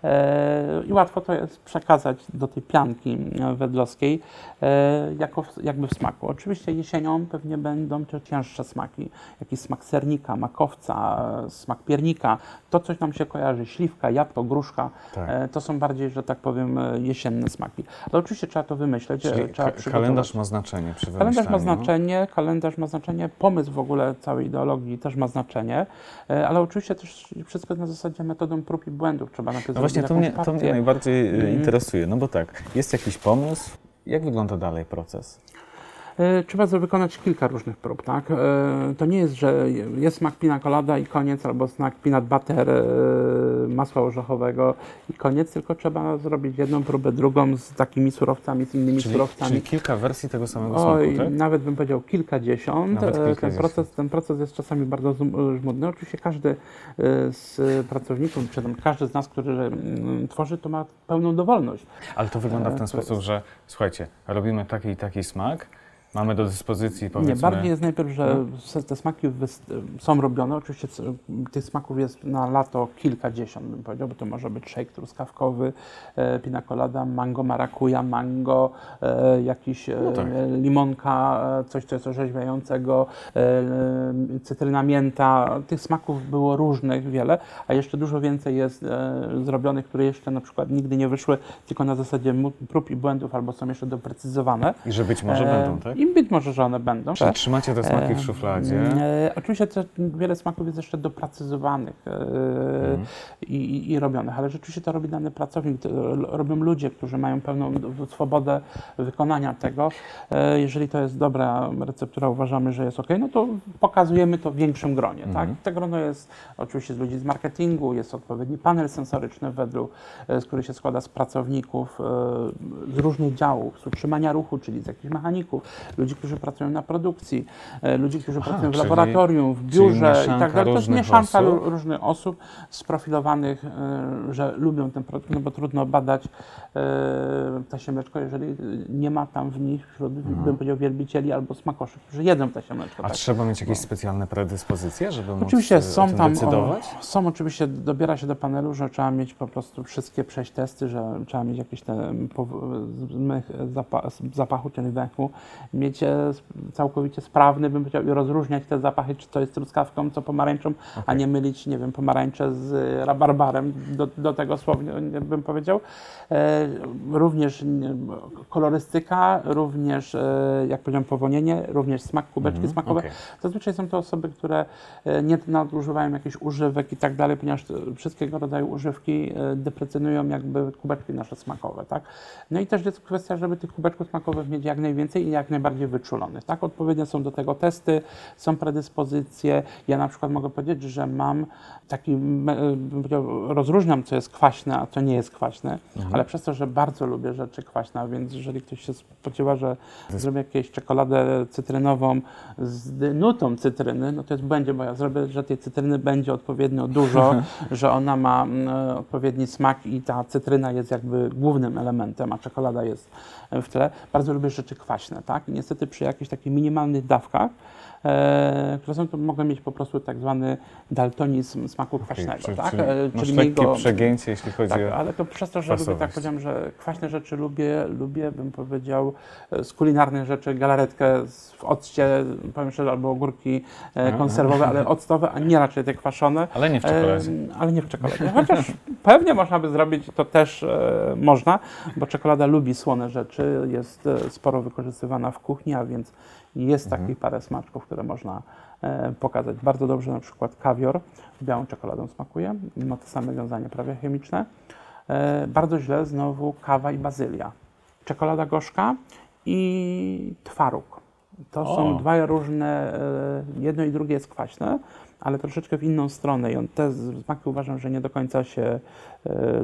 E, I łatwo to jest przekazać do tej pianki e, wedlowskiej e, jako, w- jakby w smaku. Oczywiście jesienią pewnie będą to cięższe smaki, jakiś smak sernika, makowca, smak piernika, to coś nam się kojarzy, śliwka, jabłko, gruszka, Tak. e, to są bardziej, że tak powiem, e, jesienne smaki. Ale oczywiście trzeba to wymyśleć, e, Czyli trzeba ka- kalendarz ma znaczenie przy Kalendarz ma wymyślaniu. Znaczenie, kalendarz ma znaczenie, pomysł w ogóle całej ideologii też ma znaczenie, e, ale oczywiście też wszystko na zasadzie metodą prób i błędów. Trzeba najpierw No właśnie, to mnie, to mnie najbardziej Mhm. interesuje, no bo tak, jest jakiś pomysł, jak wygląda dalej proces? E, Trzeba wykonać kilka różnych prób, tak? E, To nie jest, że jest smak pina colada i koniec, albo smak peanut butter, e, masła orzechowego i koniec, tylko trzeba zrobić jedną próbę, drugą z takimi surowcami, z innymi Czyli, surowcami. czyli kilka wersji tego samego Oj, smaku, tak? nawet bym powiedział kilkadziesiąt. E, Ten, kilkadziesiąt. proces, ten proces jest czasami bardzo żmudny. Oczywiście każdy z pracowników, czy tam każdy z nas, który mm, tworzy, to ma pełną dowolność. Ale to wygląda w ten to sposób, jest- że słuchajcie, robimy taki i taki smak, mamy do dyspozycji powiedzmy... Nie, bardziej jest najpierw, że se- te smaki są robione. Oczywiście tych smaków jest na lato kilkadziesiąt, bym powiedział, bo to może być shake truskawkowy, e, pina colada, mango marakuja, mango, e, jakiś e, No tak. limonka, e, coś, co jest orzeźwiającego, e, cytryna mięta. Tych smaków było różnych wiele, a jeszcze dużo więcej jest zrobionych, które jeszcze na przykład nigdy nie wyszły, tylko na zasadzie prób i błędów, albo są jeszcze doprecyzowane. I że być może będą, tak? I być może, że one będą. Czyli trzymacie te smaki w szufladzie. E, oczywiście też wiele smaków jest jeszcze doprecyzowanych e, Mhm. i, i, robionych, ale rzeczywiście to robi dany pracownik, robią ludzie, którzy mają pełną swobodę wykonania tego. E, jeżeli to jest dobra receptura, uważamy, że jest ok, no to pokazujemy to w większym gronie. Mhm. Tak? To grono jest oczywiście z ludzi z marketingu, jest odpowiedni panel sensoryczny według, z który się składa z pracowników z różnych działów, z utrzymania ruchu, czyli z jakichś mechaników, ludzi, którzy pracują na produkcji, e, ludzi, którzy Aha, pracują w laboratorium, w biurze i tak dalej. To jest mieszanka osób. różnych osób sprofilowanych, e, że lubią ten produkt, no bo trudno badać e, ptasie mleczko, jeżeli nie ma tam w nich wśród, bym powiedział, wielbicieli albo smakoszy, którzy jedzą. Mhm. A tak. trzeba mieć jakieś specjalne predyspozycje, żeby móc Oczywiście o są tym tam, decydować? O, są oczywiście, dobiera się do panelu, że trzeba mieć po prostu wszystkie przejść testy, że trzeba mieć jakieś te zapachu, czyli węchu, mieć e, całkowicie sprawny, bym powiedział, i rozróżniać te zapachy, czy to jest truskawką, co pomarańczą, a Okej. nie mylić, nie wiem, pomarańcze z e, rabarbarem, do, do tego słownie bym powiedział. E, również nie, kolorystyka, również, jak powiedziałem, powonienie, również smak, kubeczki Mhm, smakowe. okej. Zazwyczaj są to osoby, które nie nadużywają jakichś używek i tak dalej, ponieważ wszystkiego rodzaju używki deprecjonują jakby kubeczki nasze smakowe, tak? No i też jest kwestia, żeby tych kubeczków smakowych mieć jak najwięcej i jak najbardziej wyczulonych, tak? Odpowiednie są do tego testy, są predyspozycje. Ja na przykład mogę powiedzieć, że mam taki, rozróżniam, co jest kwaśne, a co nie jest kwaśne, Mhm. ale przez to, że bardzo lubię rzeczy kwaśne, więc jeżeli ktoś się spodziewa, że zrobię jakąś czekoladę cytrynową z nutą cytryny, no to jest błędzie, bo ja zrobię, że tej cytryny będzie odpowiednio dużo, że ona ma mm, odpowiedni smak i ta cytryna jest jakby głównym elementem, a czekolada jest w tle. Bardzo lubię rzeczy kwaśne, tak? Niestety przy jakichś takich minimalnych dawkach, które są, mogą mieć po prostu tak zwany daltonizm smaku kwaśnego, Czyli, tak? czyli, E, mniej lekkie go- przegięcie, jeśli chodzi tak, o... ale to przez to, że lubię, tak powiedziałem, że kwaśne rzeczy lubię, lubię, bym powiedział, e, z kulinarnych rzeczy, galaretkę w occie, powiem szczerze, albo ogórki e, Aha. konserwowe, ale octowe, a nie raczej te kwaszone. Ale nie w czekoladzie. E, ale nie w czekoladzie. Chociaż pewnie można by zrobić, to też e, można, bo czekolada lubi słone rzeczy, jest e, sporo wykorzystywana w kuchni, a więc jest Mhm. takich parę smaczków, które można e, pokazać. Bardzo dobrze na przykład kawior z białą czekoladą smakuje, ma to same wiązanie prawie chemiczne. E, bardzo źle znowu kawa i bazylia. Czekolada gorzka i twaróg. To O. są dwa różne, e, jedno i drugie jest kwaśne, ale troszeczkę w inną stronę i on, te smaki uważam, że nie do końca się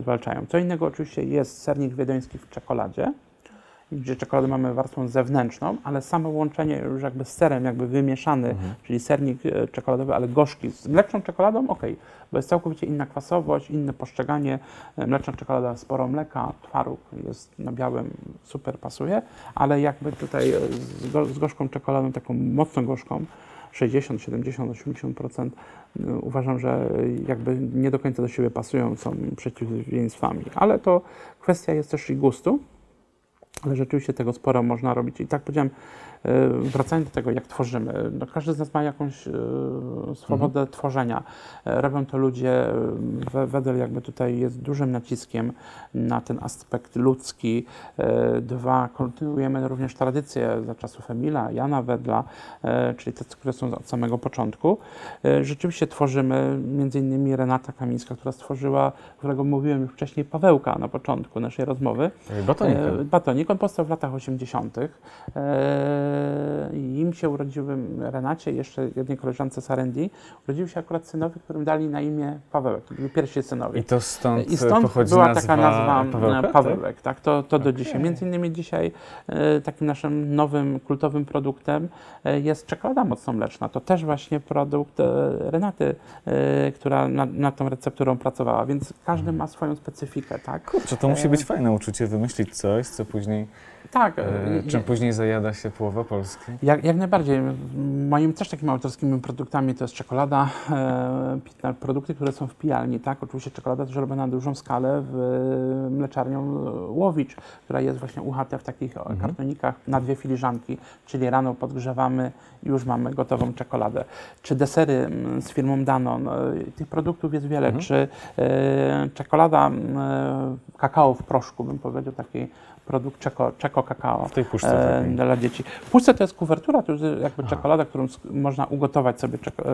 zwalczają. Co innego oczywiście jest sernik wiedeński w czekoladzie, gdzie czekoladę mamy warstwą zewnętrzną, ale samo łączenie już jakby z serem, jakby wymieszany, Mhm. czyli sernik e, czekoladowy, ale gorzki z mleczną czekoladą, ok, bo jest całkowicie inna kwasowość, inne postrzeganie. E, Mleczna czekolada, sporo mleka, twaróg jest na białym, super pasuje, ale jakby tutaj e, z, go, z gorzką czekoladą, taką mocno gorzką, 60, 70, 80%, y, uważam, że jakby nie do końca do siebie pasują, są przeciwieństwami, ale to kwestia jest też i gustu. Ale rzeczywiście tego sporo można robić. I tak powiedziałem, wracając do tego, jak tworzymy, no każdy z nas ma jakąś e, swobodę tworzenia. E, Robią to ludzie, e, We- Wedel jakby tutaj jest dużym naciskiem na ten aspekt ludzki. E, Dwa, kontynuujemy również tradycje za czasów Emila, Jana Wedla, e, czyli te, które są od samego początku. E, Rzeczywiście tworzymy, między innymi Renata Kamińska, która stworzyła, którego mówiłem już wcześniej, Pawełka na początku naszej rozmowy. Batonika. E, Batonik, on powstał w latach 80. E, i im się urodziły Renacie, jeszcze jednej koleżance z R&D, urodziły się akurat synowie, którym dali na imię Pawełek. To byli pierwsi synowie. I to stąd, I stąd pochodzi była nazwa taka nazwa Pawełka, Pawełek, Pawełek tak? To, to do Okej. dzisiaj. Między innymi dzisiaj e, takim naszym nowym, kultowym produktem e, jest czekolada mocnomleczna. To też właśnie produkt e, Renaty, e, która na, nad tą recepturą pracowała, więc każdy ma swoją specyfikę, tak? Kurczę, to musi być fajne uczucie, wymyślić coś, co później, Tak. e, e, czym później zajada się połowa Polski. Jak, jak najbardziej. Moimi też takimi autorskimi produktami to jest czekolada, e, produkty, które są w pijalni, tak? Oczywiście czekolada też robiona na dużą skalę w e, mleczarnią Łowicz, która jest właśnie UHT w takich mhm. kartonikach na dwie filiżanki, czyli rano podgrzewamy i już mamy gotową czekoladę. Czy desery z firmą Danon, tych produktów jest wiele, Mhm. czy e, czekolada e, kakao w proszku, bym powiedział, taki produkt czeko, czeko kakao W tej puszce e, dla dzieci. W puszce to jest kuwertura, to jest jakby czekolada, którą można ugotować sobie czek-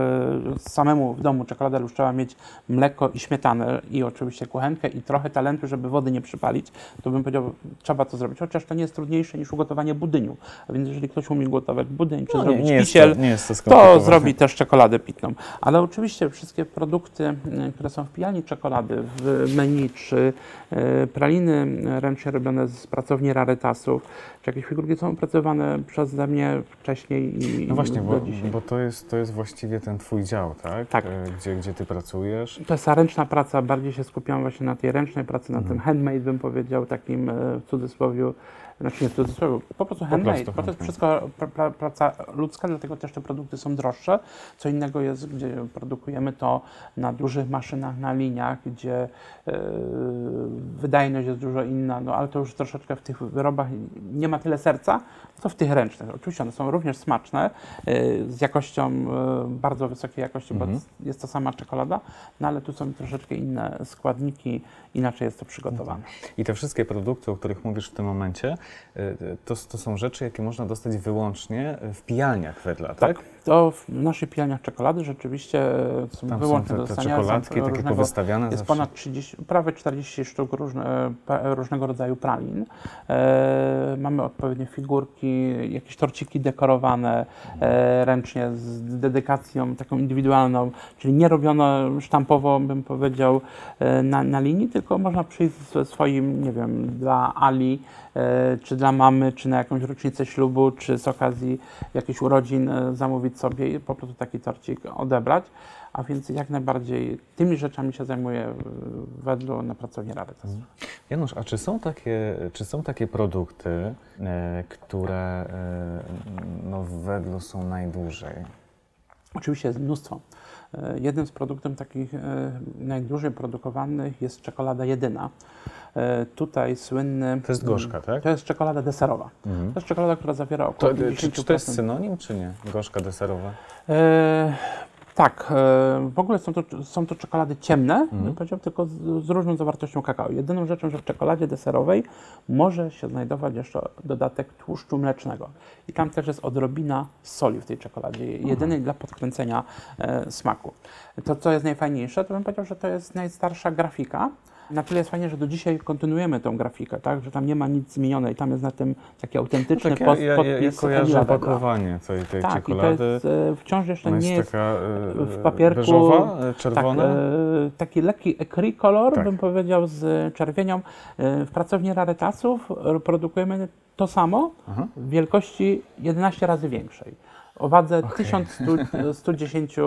e, samemu w domu. Czekolada już trzeba mieć mleko i śmietanę i oczywiście kuchenkę i trochę talentu, żeby wody nie przypalić. To bym powiedział, trzeba to zrobić, chociaż to nie jest trudniejsze niż ugotowanie budyniu. A więc jeżeli ktoś umie gotować budyń, czy No, zrobić nie, kisiel, to, nie to to zrobi też czekoladę pitną. Ale oczywiście wszystkie produkty, y, które są w pijalni czekolady, w menu, czy y, praliny ręcznie robione z pracowni rarytasów, czy jakieś figurki są opracowane przeze mnie wcześniej i No właśnie, bo, bo to, jest, to jest właściwie ten twój dział, tak? Tak. E, Gdzie, gdzie ty pracujesz. To jest ta ręczna praca, bardziej się skupiam właśnie na tej ręcznej pracy, na Mhm. tym handmade bym powiedział, takim e, w cudzysłowie, znaczy nie cudzysłowie, po prostu handmade, prostu bo to jest wszystko pra, pra, praca ludzka, dlatego też te produkty są droższe. Co innego jest, gdzie produkujemy to na dużych maszynach, na liniach, gdzie e, wydajność jest dużo inna, no ale to już troszeczkę w tych wyrobach nie ma tyle serca, co w tych ręcznych. Oczywiście one są również smaczne, e, z jakością, e, bardzo wysokiej jakości, Mhm. bo jest to sama czekolada, no ale tu są troszeczkę inne składniki, inaczej jest to przygotowane. I te wszystkie produkty, o których mówisz w tym momencie, to, to są rzeczy, jakie można dostać wyłącznie w pijalniach wedla, tak? To w naszych pijaniach czekolady rzeczywiście są Tam są wyłącznie do te, te czekoladki takie powystawiane jest zawsze. ponad 30, prawie 40 sztuk różne, pa- różnego rodzaju pralin. E, mamy odpowiednie figurki, jakieś torciki dekorowane e, ręcznie z dedykacją taką indywidualną, czyli nie robione sztampowo, bym powiedział, e, na, na linii, tylko można przyjść ze swoim, nie wiem, dla Ali, e, czy dla mamy, czy na jakąś rocznicę ślubu, czy z okazji jakichś urodzin e, zamówić sobie i po prostu taki torcik odebrać. A więc jak najbardziej tymi rzeczami się zajmuję w Wedlu na pracowni Rarytas. Janusz, a czy są takie, czy są takie produkty, e, które e, no, w wedlu są najdłużej? Oczywiście jest mnóstwo. E, Jednym z produktów takich e, najdłużej produkowanych jest czekolada jedyna. E, Tutaj słynny... To jest gorzka, tak? To jest czekolada deserowa. Mhm. To jest czekolada, która zawiera około To, e, czy, 50%. czy to jest synonim, czy nie? Gorzka deserowa? Tak, e, w ogóle są to, są to czekolady ciemne, Mhm. bym powiedział, tylko z, z różną zawartością kakao. Jedyną rzeczą, że w czekoladzie deserowej może się znajdować jeszcze dodatek tłuszczu mlecznego. I tam też jest odrobina soli w tej czekoladzie, jedynej dla podkręcenia e, smaku. To, co jest najfajniejsze, to bym powiedział, że to jest najstarsza grafika. Na tyle jest fajnie, że do dzisiaj kontynuujemy tą grafikę, tak? że tam nie ma nic zmienione i tam jest na tym taki autentyczny Tak, ja, post, ja, ja, ja podpis kojarzę Wedla. opakowanie tej, tej Tak, i to czekolady. jest e, wciąż jeszcze Ona nie jest taka e, w papierku, beżowa, e, tak, czerwona. e, taki lekki ecri kolor, Tak. bym powiedział, z czerwienią. E, w pracowni rarytasów e, produkujemy to samo Aha. w wielkości 11 razy większej. O wadze Okej. 1110 e,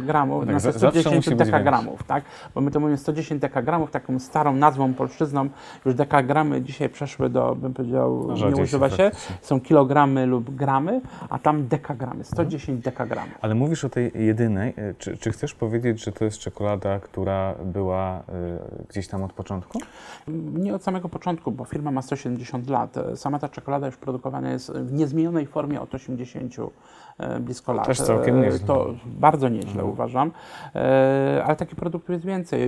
gramów, Tak, znaczy za- zawsze 110 musi być dekagramów, tak? Bo my to mówimy 110 dekagramów, taką starą nazwą polszczyzną. Już dekagramy dzisiaj przeszły do, bym powiedział, No, nie używa się. faktycznie. Są kilogramy lub gramy, a tam dekagramy, 110 dekagramów. Ale mówisz o tej jedynej. E, Czy, czy chcesz powiedzieć, że to jest czekolada, która była e, gdzieś tam od początku? Nie od samego początku, bo firma ma 170 lat. Sama ta czekolada już produkowana jest w niezmienionej formie od 80 e, blisko lat. Też całkiem E, nieźle. To bardzo nieźle Mhm. uważam. E, Ale takich produktów jest więcej.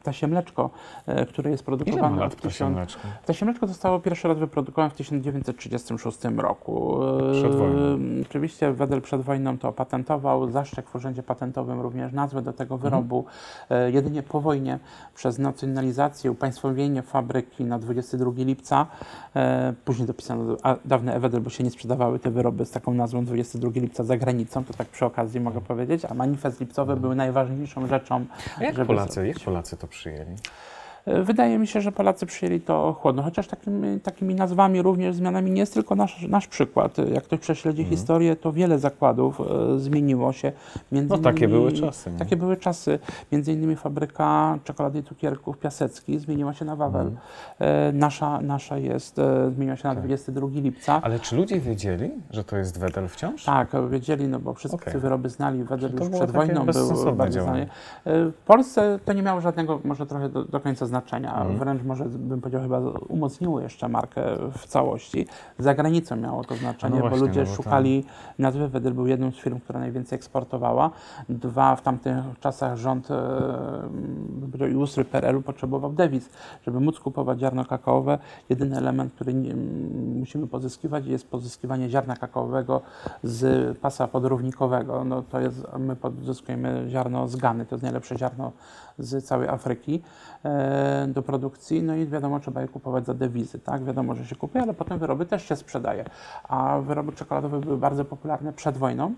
Ptasie mleczko, e, które jest Ile produkowane lat od ptasie 1000 mleczko? Ptasie mleczko zostało pierwszy raz wyprodukowane w 1936 roku. E, Przed wojną. Oczywiście Wedel przed wojną to opatentował, zaszczek w urzędzie patentowym również nazwę do tego wyrobu. E, Jedynie po wojnie przez nacjonalizację, upaństwowienie fabryki na 22 lipca, e, później dopisano dawne Ewedel, bo się nie sprzedawały te wyroby z taką nazwą 22 lipca za granicą, to tak przy okazji mogę powiedzieć, a manifest lipcowy był najważniejszą rzeczą, A jak żeby Polacy, zrobić. jak Polacy to przyjęli? Wydaje mi się, że Polacy przyjęli to chłodno, chociaż takimi, takimi nazwami, również zmianami nie jest tylko nasz, nasz przykład. Jak ktoś prześledzi Mhm. historię, to wiele zakładów e, zmieniło się. Między No takie innymi- były czasy. nie? Takie były czasy. Między innymi fabryka czekolady i cukierków Piasecki zmieniła się na Wawel. Mhm. E, nasza, nasza jest, e, zmieniła się na Tak. 22 lipca. Ale czy ludzie wiedzieli, że to jest Wedel wciąż? Tak, wiedzieli, no bo wszyscy Okej. te wyroby znali, Wedel już przed wojną był bardzo znany. E, W Polsce to nie miało żadnego, może trochę do, do końca znaczenia, Mhm. wręcz może bym powiedział chyba umocniło jeszcze markę w całości. Za granicą miało to znaczenie, no bo właśnie, ludzie no bo szukali nazwy. Wedel był jedną z firm, która najwięcej eksportowała. Dwa, w tamtych czasach rząd e, i ustrój PRL-u potrzebował dewiz, żeby móc kupować ziarno kakaowe. Jedyny element, który nie, musimy pozyskiwać jest pozyskiwanie ziarna kakaowego z pasa podrównikowego. No to jest, my pozyskujemy ziarno z Gany, to jest najlepsze ziarno z całej Afryki e, do produkcji, no i wiadomo, trzeba je kupować za dewizy, tak? Wiadomo, że się kupuje, ale potem wyroby też się sprzedaje. A wyroby czekoladowe były bardzo popularne przed wojną.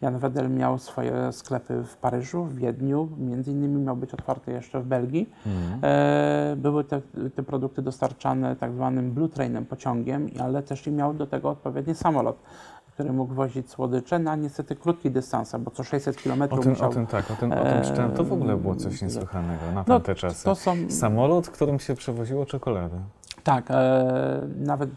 Jan Wedel miał swoje sklepy w Paryżu, w Wiedniu, między innymi miał być otwarty jeszcze w Belgii. Mhm. E, były te, te produkty dostarczane tak zwanym Blue Trainem, pociągiem, ale też i miał do tego odpowiedni samolot, który mógł wozić słodycze na niestety krótki dystans, bo co 600 km O tym, musiał... o tym tak, o tym, o tym czytałem. To w ogóle było coś niesłychanego na no, tamte czasy. to są... Samolot, którym się przewoziło czekoladę. Tak, e, nawet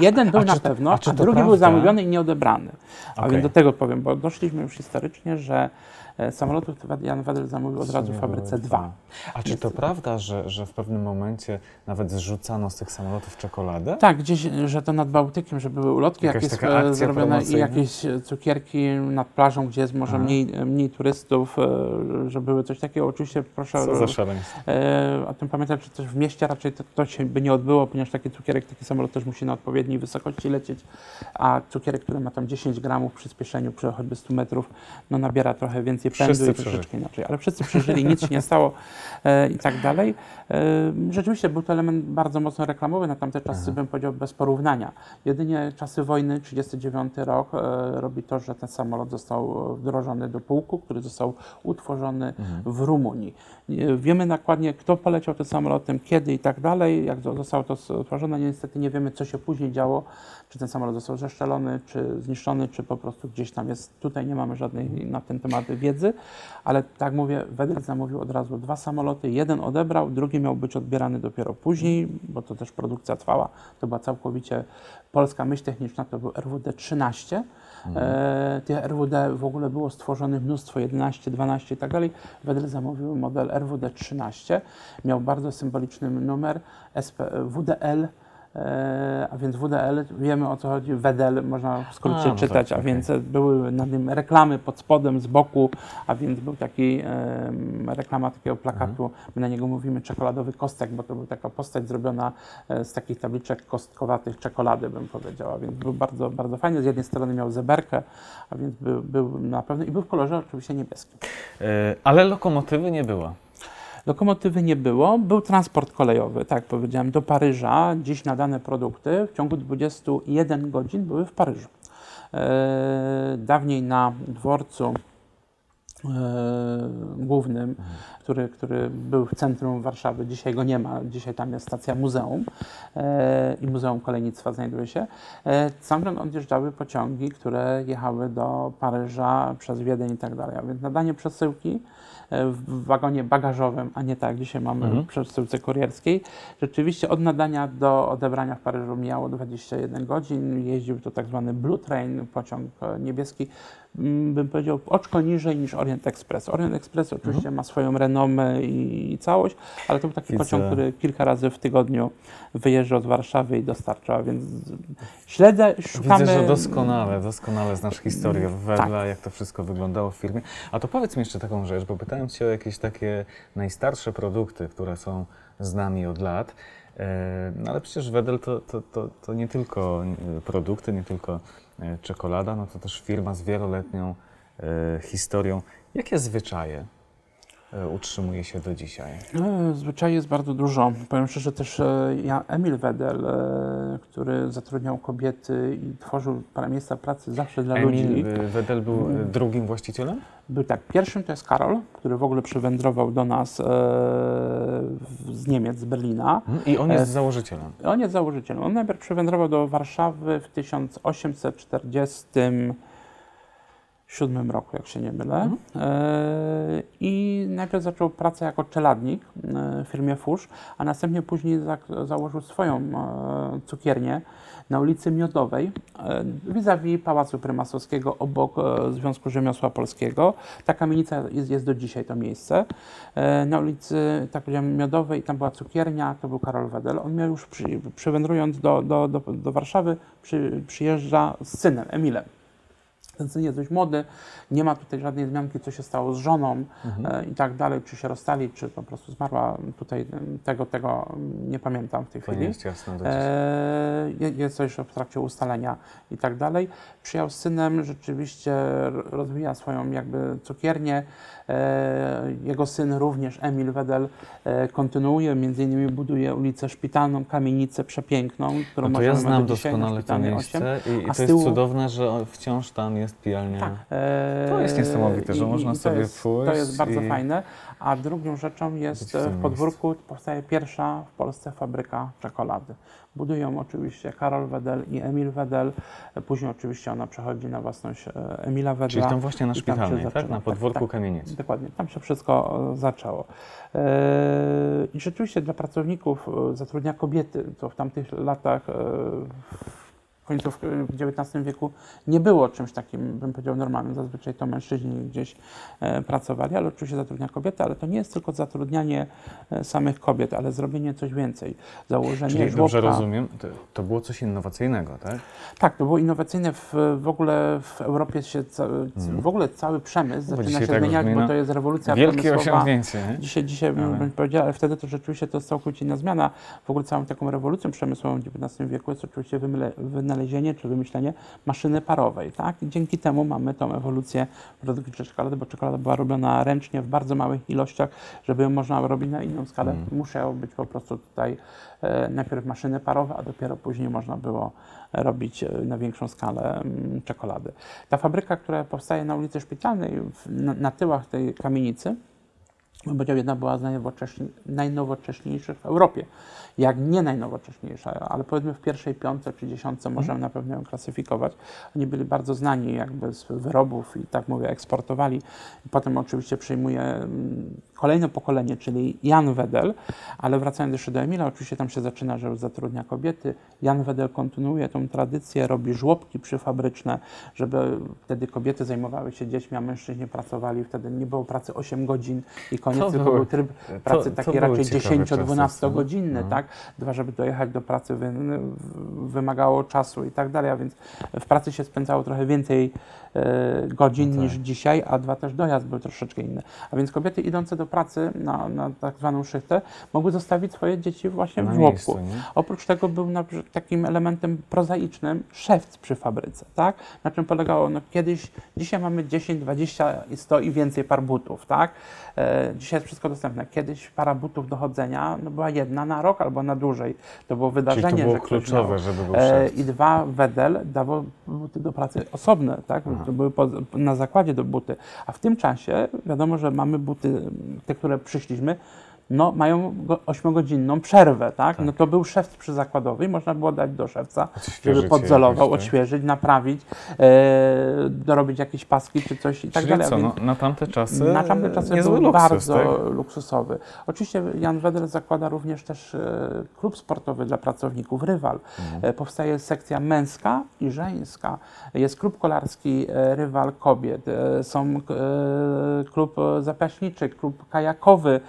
jeden był A na to- pewno, a a, drugi był prawda? zamówiony i nieodebrany. A Okej. więc do tego powiem, bo doszliśmy już historycznie, że e, samolotów Jan Wedel zamówił od razu w fabryce dwa. A czy to prawda, że, że w pewnym momencie nawet zrzucano z tych samolotów czekoladę? Tak, gdzieś, że to nad Bałtykiem, że były ulotki Jakaś jakieś e, zrobione i jakieś e, cukierki nad plażą, gdzie jest może mniej, mniej turystów, że były coś takiego. Oczywiście proszę Co za szaleństwo. e, o tym pamiętać, że też w mieście raczej to, to się by nie odbyło, ponieważ taki cukierek, taki samolot też musi na odpowiedniej wysokości lecieć, a cukierek, który ma tam 10 gramów przyspieszeniu przy choćby 100 metrów, no nabiera trochę więcej pędu Wszyscy i troszeczkę inaczej. Ale wszyscy przeżyli, nic się nie stało e, i tak dalej. E, rzeczywiście był to element bardzo mocno reklamowy na tamte czasy, Aha. bym powiedział, bez porównania. Jedynie czasy wojny, 39 rok, e, robi to, że ten samolot został e, wdrożony do pułku, który został utworzony Mhm. w Rumunii. Nie- Wiemy dokładnie, kto poleciał tym samolotem, kiedy i tak dalej, jak zostało to stworzone. Niestety nie wiemy, co się później działo, czy ten samolot został zeszczelony, czy zniszczony, czy po prostu gdzieś tam jest. Tutaj nie mamy żadnej na ten temat wiedzy, ale tak mówię, Wedel zamówił od razu dwa samoloty. Jeden odebrał, drugi miał być odbierany dopiero później, bo to też produkcja trwała. To była całkowicie polska myśl techniczna, to był RWD-13. E, tych RWD w ogóle było stworzonych mnóstwo, 11, 12 i tak dalej. Wedel zamówił model RWD-13. Miał bardzo symboliczny numer SP, WDL, a więc WDL, wiemy o co chodzi, Wedel, można w skrócie A, no czytać, tak, a więc były na nim reklamy pod spodem, z boku, a więc był taki em, reklama takiego plakatu, my na niego mówimy czekoladowy kostek, bo to była taka postać zrobiona e, z takich tabliczek kostkowatych czekolady, bym powiedziała, więc był bardzo, bardzo fajny. Z jednej strony miał zeberkę, a więc był, był na pewno i był w kolorze oczywiście niebieskim. E, Ale lokomotywy nie było. Lokomotywy nie było, był transport kolejowy, tak powiedziałem, do Paryża. Dziś nadane produkty w ciągu 21 godzin były w Paryżu. E, dawniej na dworcu e, głównym, który, który był w centrum Warszawy, dzisiaj go nie ma, dzisiaj tam jest stacja muzeum e, i Muzeum Kolejnictwa znajduje się. Stamtąd odjeżdżały pociągi, które jechały do Paryża przez Wiedeń i tak dalej. A więc nadanie przesyłki w wagonie bagażowym, a nie tak jak dzisiaj mamy Mhm. w przesyłce kurierskiej. Rzeczywiście od nadania do odebrania w Paryżu mijało 21 godzin. Jeździł to tak zwany Blue Train, pociąg e, niebieski, bym powiedział oczko niżej niż Orient Express. Orient Express oczywiście ma swoją renomę i, i całość, ale to był taki Widzę. pociąg, który kilka razy w tygodniu wyjeżdżał z Warszawy i dostarczał, więc śledzę, szukamy... Widzę, że doskonale, doskonale znasz historię Tak. Wedla, jak to wszystko wyglądało w firmie. A to powiedz mi jeszcze taką rzecz, bo pytałem Cię o jakieś takie najstarsze produkty, które są z nami od lat. E, No ale przecież Wedel to, to, to, to nie tylko produkty, nie tylko czekolada, no to też firma z wieloletnią e, historią. Jakie zwyczaje e, utrzymuje się do dzisiaj? No, Zwyczaj jest bardzo dużo. Powiem szczerze też e, ja, Emil Wedel, e, który zatrudniał kobiety i tworzył parę miejsca pracy zawsze dla ludzi. Emil e, Wedel był e, drugim właścicielem? Był tak, pierwszym to jest Karol, który w ogóle przywędrował do nas e, z Niemiec, z Berlina. Mhm. I on jest E, założycielem. On jest założycielem. On najpierw przywędrował do Warszawy w 1847 roku, jak się nie mylę. Mhm. E, I najpierw zaczął pracę jako czeladnik e, w firmie Fusz, a następnie później za, założył swoją e, cukiernię na ulicy Miodowej, vis-a-vis Pałacu Prymasowskiego, obok Związku Rzemiosła Polskiego. Ta kamienica jest, jest do dzisiaj to miejsce. Na ulicy, tak powiedziałem, Miodowej, tam była cukiernia, to był Karol Wedel. On miał już, przy, przywędrując do, do, do, do Warszawy, przy, przyjeżdża z synem, Emilem. Ten syn jest dość młody, nie ma tutaj żadnej wzmianki, co się stało z żoną Mhm. e, i tak dalej, czy się rozstali, czy po prostu zmarła. Tutaj em, tego, tego nie pamiętam w tej To chwili. nie jest jasne. E, je- jest coś w trakcie ustalenia i tak dalej. Przyjechał z synem, rzeczywiście rozwija swoją jakby cukiernię. E, jego syn również, Emil Wedel, e, kontynuuje, między innymi buduje ulicę Szpitalną, kamienicę przepiękną, którą No to ja znam do doskonale to miejsce 8. i, i a to z jest tyłu- cudowne, że wciąż tam jest pijalnia. Tak. E, To jest niesamowite, że i- można i sobie jest, pójść To jest bardzo i- fajne. A drugą rzeczą jest w w miejscu. podwórku powstaje pierwsza w Polsce fabryka czekolady. Budują oczywiście Karol Wedel i Emil Wedel. Później oczywiście ona przechodzi na własność e, Emila Wedla. Czyli tam właśnie na szpitalnej, tak? Na Tak, podwórku tak. kamienicy. Dokładnie, tam się wszystko e, zaczęło. E, I rzeczywiście dla pracowników zatrudnia kobiety, to w tamtych latach, w końcówce XIX wieku nie było czymś takim, bym powiedział, normalnym. Zazwyczaj to mężczyźni gdzieś e, pracowali, ale oczywiście zatrudnia kobiety, ale to nie jest tylko zatrudnianie e, samych kobiet, ale zrobienie coś więcej. Założenie Czyli dobrze żłobka. rozumiem, to, to było coś innowacyjnego, tak? Tak, to było innowacyjne. W, w ogóle w Europie się, ca, w ogóle cały przemysł Bo zaczyna się tak zmieniać, bo no, to jest rewolucja Wielkie przemysłowa. osiągnięcie, nie? Dzisiaj, dzisiaj bym, Ale- bym powiedział, ale wtedy to rzeczywiście to jest całkowicie inna zmiana. W ogóle całą taką rewolucją przemysłową w XIX wieku jest oczywiście wymyle, wynalezienie czy wymyślenie maszyny parowej. Tak? I dzięki temu mamy tą ewolucję produkcji czekolady, bo czekolada była robiona ręcznie w bardzo małych ilościach, żeby ją można robić na inną skalę. Mm. Musiało być po prostu tutaj e, najpierw maszyny parowe, a dopiero później można było robić e, na większą skalę mm, czekolady. Ta fabryka, która powstaje na ulicy Szpitalnej, w, na, na tyłach tej kamienicy, powiedział, jedna była z najnowocześni- najnowocześniejszych w Europie. Jak nie najnowocześniejsza, ale powiedzmy w pierwszej piątce czy dziesiątce możemy na pewno ją klasyfikować. Oni byli bardzo znani jakby z wyrobów i tak mówię, eksportowali. Potem oczywiście przyjmuje mm, kolejne pokolenie, czyli Jan Wedel, ale wracając jeszcze do Emila, oczywiście tam się zaczyna, że już zatrudnia kobiety. Jan Wedel kontynuuje tą tradycję, robi żłobki przyfabryczne, żeby wtedy kobiety zajmowały się dziećmi, a mężczyźni pracowali. Wtedy nie było pracy 8 godzin i koniec, To tylko był tryb pracy to taki raczej ciekawe 10-12 czasy, godzinny, no. tak? Dwa, żeby dojechać do pracy wy, w- wymagało czasu i tak dalej, a więc w pracy się spędzało trochę więcej e, godzin No tak. niż dzisiaj, a dwa też dojazd był troszeczkę inny. A więc kobiety idące do pracy na, na tak zwaną szychtę mogły zostawić swoje dzieci właśnie w Na żłobku. miejscu, nie? Oprócz tego był na, takim elementem prozaicznym szewc przy fabryce, tak? Na czym polegało, no kiedyś, dzisiaj mamy 10, 20 i 100 i więcej par butów, tak? E, dzisiaj jest wszystko dostępne. Kiedyś para butów do chodzenia no, była jedna na rok albo na dłużej. To było wydarzenie, Czyli to było że kluczowe, miał. żeby był E, szef. I dwa, Wedel dawał buty do pracy osobne, tak? Aha. To były po, na zakładzie do buty. A w tym czasie wiadomo, że mamy buty, te, które przyszliśmy, no, mają go- ośmiogodzinną przerwę, tak? Tak. No to był szewc przyzakładowy i można było dać do szewca, Odświeżyć żeby je podzolował, jakoś, tak? odświeżyć, naprawić, e, dorobić jakieś paski czy coś i tak Czyli dalej. Co, no, na tamte czasy na tamte czasy był luksus, bardzo tak? luksusowy. Oczywiście Jan Wedel zakłada również też e, klub sportowy dla pracowników, Rywal. Mhm. E, powstaje sekcja męska i żeńska. Jest klub kolarski Rywal Kobiet. Są klub zapaśniczy, klub kajakowy.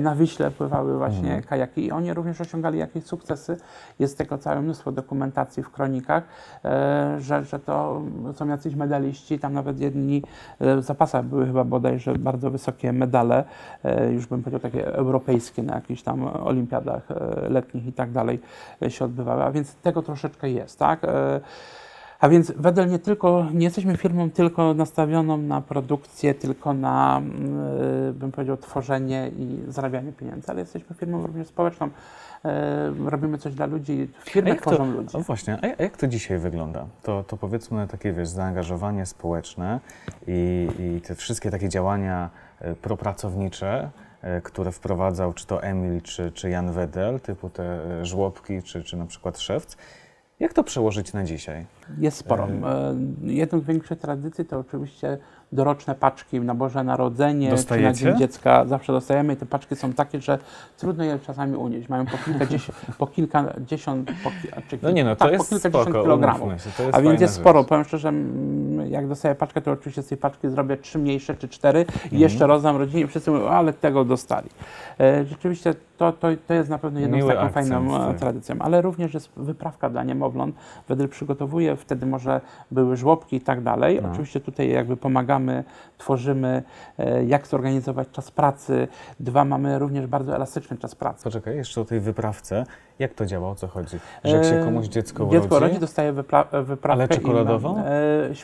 Na Wiśle pływały właśnie Mhm. kajaki i oni również osiągali jakieś sukcesy. Jest tego całe mnóstwo dokumentacji w kronikach, e, że, że to są jacyś medaliści, tam nawet jedni e, w zapasach były chyba bodajże bardzo wysokie medale, e, już bym powiedział takie europejskie na jakichś tam olimpiadach letnich i tak dalej się odbywały, a więc tego troszeczkę jest, tak? A więc Wedel nie tylko, nie jesteśmy firmą tylko nastawioną na produkcję, tylko na, mm, e, bym powiedział, tworzenie i zarabianie pieniędzy, ale jesteśmy firmą również społeczną. E, Robimy coś dla ludzi, firmy jak to- tworzą ludzi. No właśnie, a jak to dzisiaj wygląda? To, to powiedzmy takie, wiesz, zaangażowanie społeczne i, i te wszystkie takie działania e, propracownicze, które wprowadzał czy to Emil, czy, czy Jan Wedel, typu te żłobki, czy, czy na przykład szewc. Jak to przełożyć na dzisiaj? Jest sporo. E, E, Jedną z większych tradycji to oczywiście doroczne paczki na Boże Narodzenie czy na? Dzień Dziecka. Zawsze dostajemy i te paczki są takie, że trudno je czasami unieść. Mają po kilkadziesiąt, po kilkadziesiąt po, ki- czy, No nie no, to tak, po kilkadziesiąt spoko, kilogramów. się, A więc jest rzecz. sporo. Powiem szczerze, jak dostaję paczkę, to oczywiście z tej paczki zrobię trzy mniejsze czy cztery i Mhm. jeszcze rozdam rodzinie i wszyscy mówią, ale tego dostali. E, rzeczywiście to, to, to jest na pewno jedną Miły z taką fajną e, tak. tradycją, ale również jest wyprawka dla niemowląt. Wedel przygotowuje, wtedy może były żłobki i tak dalej. No. Oczywiście tutaj jakby pomagamy, tworzymy, e, jak zorganizować czas pracy. Dwa, mamy również bardzo elastyczny czas pracy. Poczekaj, jeszcze o tej wyprawce. Jak to działa? O co chodzi? Że jak się E, komuś dziecko urodzi... Dziecko rodzi, dostaje wypra- wyprawkę Ale czekoladową? inną. E,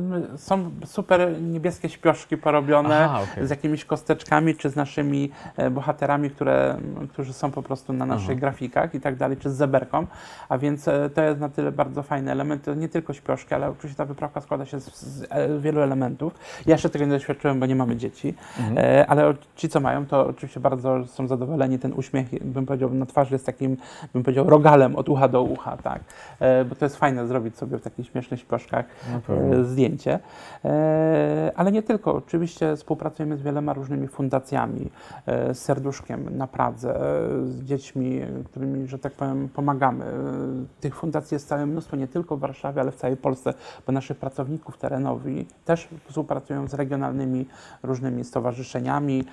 no, są super niebieskie śpioszki porobione Aha, okej. z jakimiś kosteczkami, czy z naszymi e, bohaterami, które, którzy są po prostu na naszych Aha. grafikach i tak dalej, czy z zeberką. A więc e, to jest na tyle bardzo fajny element. To nie tylko śpioszki, ale oczywiście ta wyprawka składa się z, z e, wielu elementów. Ja jeszcze tego nie doświadczyłem, bo nie mamy dzieci, Mhm. e, ale ci, co mają, to oczywiście bardzo są zadowoleni. Ten uśmiech, bym powiedział, na twarzy jest takim, bym powiedział, rogalem od ucha do ucha, tak. E, bo to jest fajne zrobić sobie w takich śmiesznych śpioszkach e, zdjęcie. E, ale nie tylko. Oczywiście współpracujemy z wieloma różnymi fundacjami, z Serduszkiem na Pradze, z dziećmi, którymi, że tak powiem, pomagamy. Tych fundacji jest całe mnóstwo, nie tylko w Warszawie, ale w całej Polsce, bo naszych pracowników terenowi też współpracują z regionalnymi różnymi stowarzyszeniami,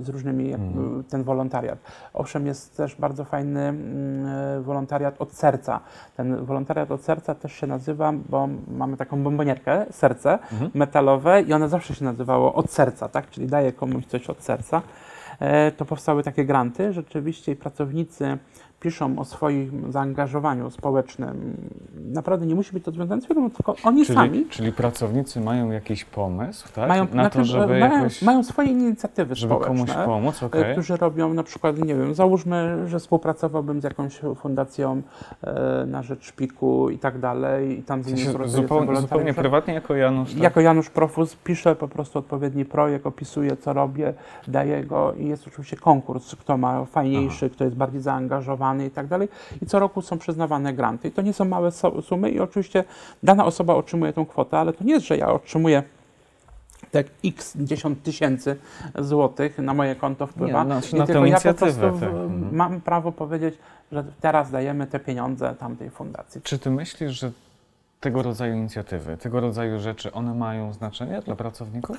z różnymi, Mhm. ten wolontariat. Owszem, jest też bardzo fajny mm, e, wolontariat od serca. Ten wolontariat od serca też się nazywa, bo mamy taką bombonierkę, serce Mhm. metalowe i ono zawsze się nazywało od serca, tak? Czyli daje komuś coś od serca. E, To powstały takie granty, rzeczywiście i pracownicy piszą o swoim zaangażowaniu społecznym. Naprawdę nie musi być to związane z firmą, tylko oni Czyli, sami czyli pracownicy mają jakiś pomysł, tak? mają, na to, znaczy, żeby mają, jakoś... mają swoje inicjatywy żeby komuś społeczne. pomóc, e, okej. którzy robią na przykład, nie wiem, załóżmy, że współpracowałbym z jakąś fundacją e, na rzecz szpiku i tak dalej i tam W z sensie jestem zupełnie, prywatnie jako Janusz, tak? Jako Janusz Profus piszę po prostu odpowiedni projekt, opisuję co robię, daję go i jest oczywiście konkurs, kto ma fajniejszy, kto jest bardziej zaangażowany i tak dalej. I co roku są przyznawane granty. I to nie są małe sumy i oczywiście dana osoba otrzymuje tą kwotę, ale to nie jest, że ja otrzymuję tak x 10 tysięcy złotych na moje konto wpływa. Nie, no, I na tylko ja po prostu tak. Mhm. mam prawo powiedzieć, że teraz dajemy te pieniądze tamtej fundacji. Czy ty myślisz, że tego rodzaju inicjatywy, tego rodzaju rzeczy, one mają znaczenie dla pracowników?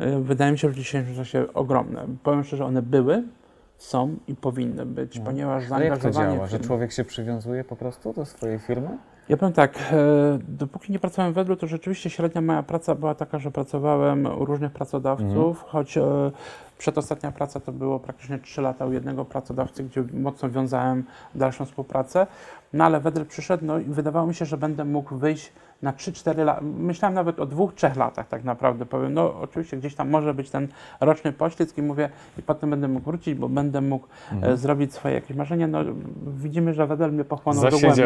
Y, Wydaje mi się, że w dzisiejszym czasie ogromne. Powiem szczerze, one były, są i powinny być, No. ponieważ Ale jak to zaangażowanie działa? Że człowiek się przywiązuje po prostu do swojej firmy? Ja powiem tak, e, dopóki nie pracowałem w Wedlu, to rzeczywiście średnia moja praca była taka, że pracowałem u różnych pracodawców, choć e, przedostatnia praca to było praktycznie 3 lata u jednego pracodawcy, gdzie mocno wiązałem dalszą współpracę. No ale Wedel przyszedł no, i wydawało mi się, że będę mógł wyjść na 3-4 lata. Myślałem nawet o dwóch, trzech latach tak naprawdę. Powiem, no oczywiście gdzieś tam może być ten roczny poślizg i mówię, i potem będę mógł wrócić, bo będę mógł e, zrobić swoje jakieś marzenia. No widzimy, że Wedel mnie pochłonął dogłębnie.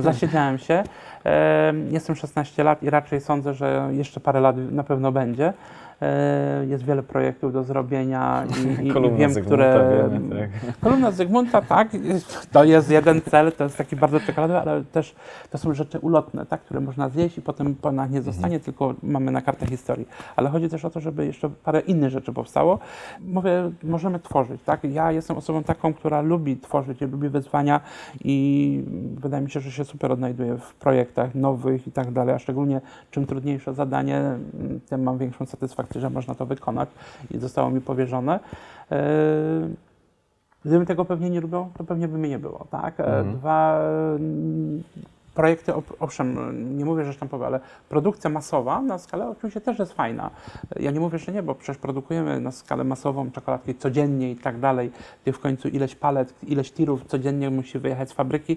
Zasiedziałem się. E, Jestem 16 lat i raczej sądzę, że jeszcze parę lat na pewno będzie. E, Jest wiele projektów do zrobienia i, i, i wiem, Zygmunta, które. wiemy, tak. Kolumna Zygmunta, tak, to jest jeden cel, to jest taki bardzo czekoladowy, ale też to są rzeczy ulotne, tak, które można zjeść i potem po nas nie zostanie, tylko mamy na kartę historii. Ale chodzi też o to, żeby jeszcze parę innych rzeczy powstało. Mówię, możemy tworzyć, tak. Ja jestem osobą taką, która lubi tworzyć, lubi wyzwania i wydaje mi się, że się super odnajduję w projektach nowych i tak dalej, a szczególnie czym trudniejsze zadanie, tym mam większą satysfakcję, że można to wykonać i zostało mi powierzone. Yy, Gdybym tego pewnie nie lubił, to pewnie by mnie nie było, tak? E, Mhm. Dwa projekty, owszem, nie mówię, że sztampowe, ale produkcja masowa na skalę oczywiście też jest fajna. Ja nie mówię, że nie, bo przecież produkujemy na skalę masową czekoladki codziennie i tak dalej. Tych w końcu ileś palet, ileś tirów codziennie musi wyjechać z fabryki.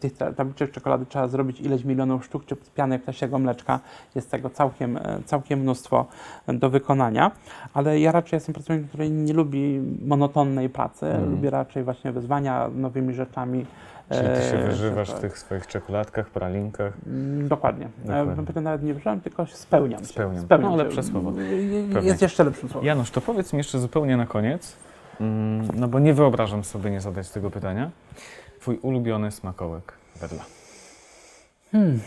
Tych ta- tabliczek czekolady trzeba zrobić ileś milionów sztuk, czy piany ptasiego mleczka. Jest tego całkiem, e, całkiem mnóstwo do wykonania. Ale ja raczej jestem pracownikiem, który nie lubi monotonnej pracy. Mhm. Lubię raczej właśnie wyzwania nowymi rzeczami. Czyli ty się E, wyżywasz w że- tych swoich czekoladkach, pralinkach. Mm, Dokładnie. Dokładnie. E, Bym powiedział, nawet nie wyżywam, tylko się spełniam. Spełniam. Się. spełniam No, się. lepsze słowo. Y, Pewnie. Jest jeszcze lepszym słowem. Janusz, to powiedz mi jeszcze zupełnie na koniec, mm, no bo nie wyobrażam sobie nie zadać tego pytania. Twój ulubiony smakołek wedla. Hmm.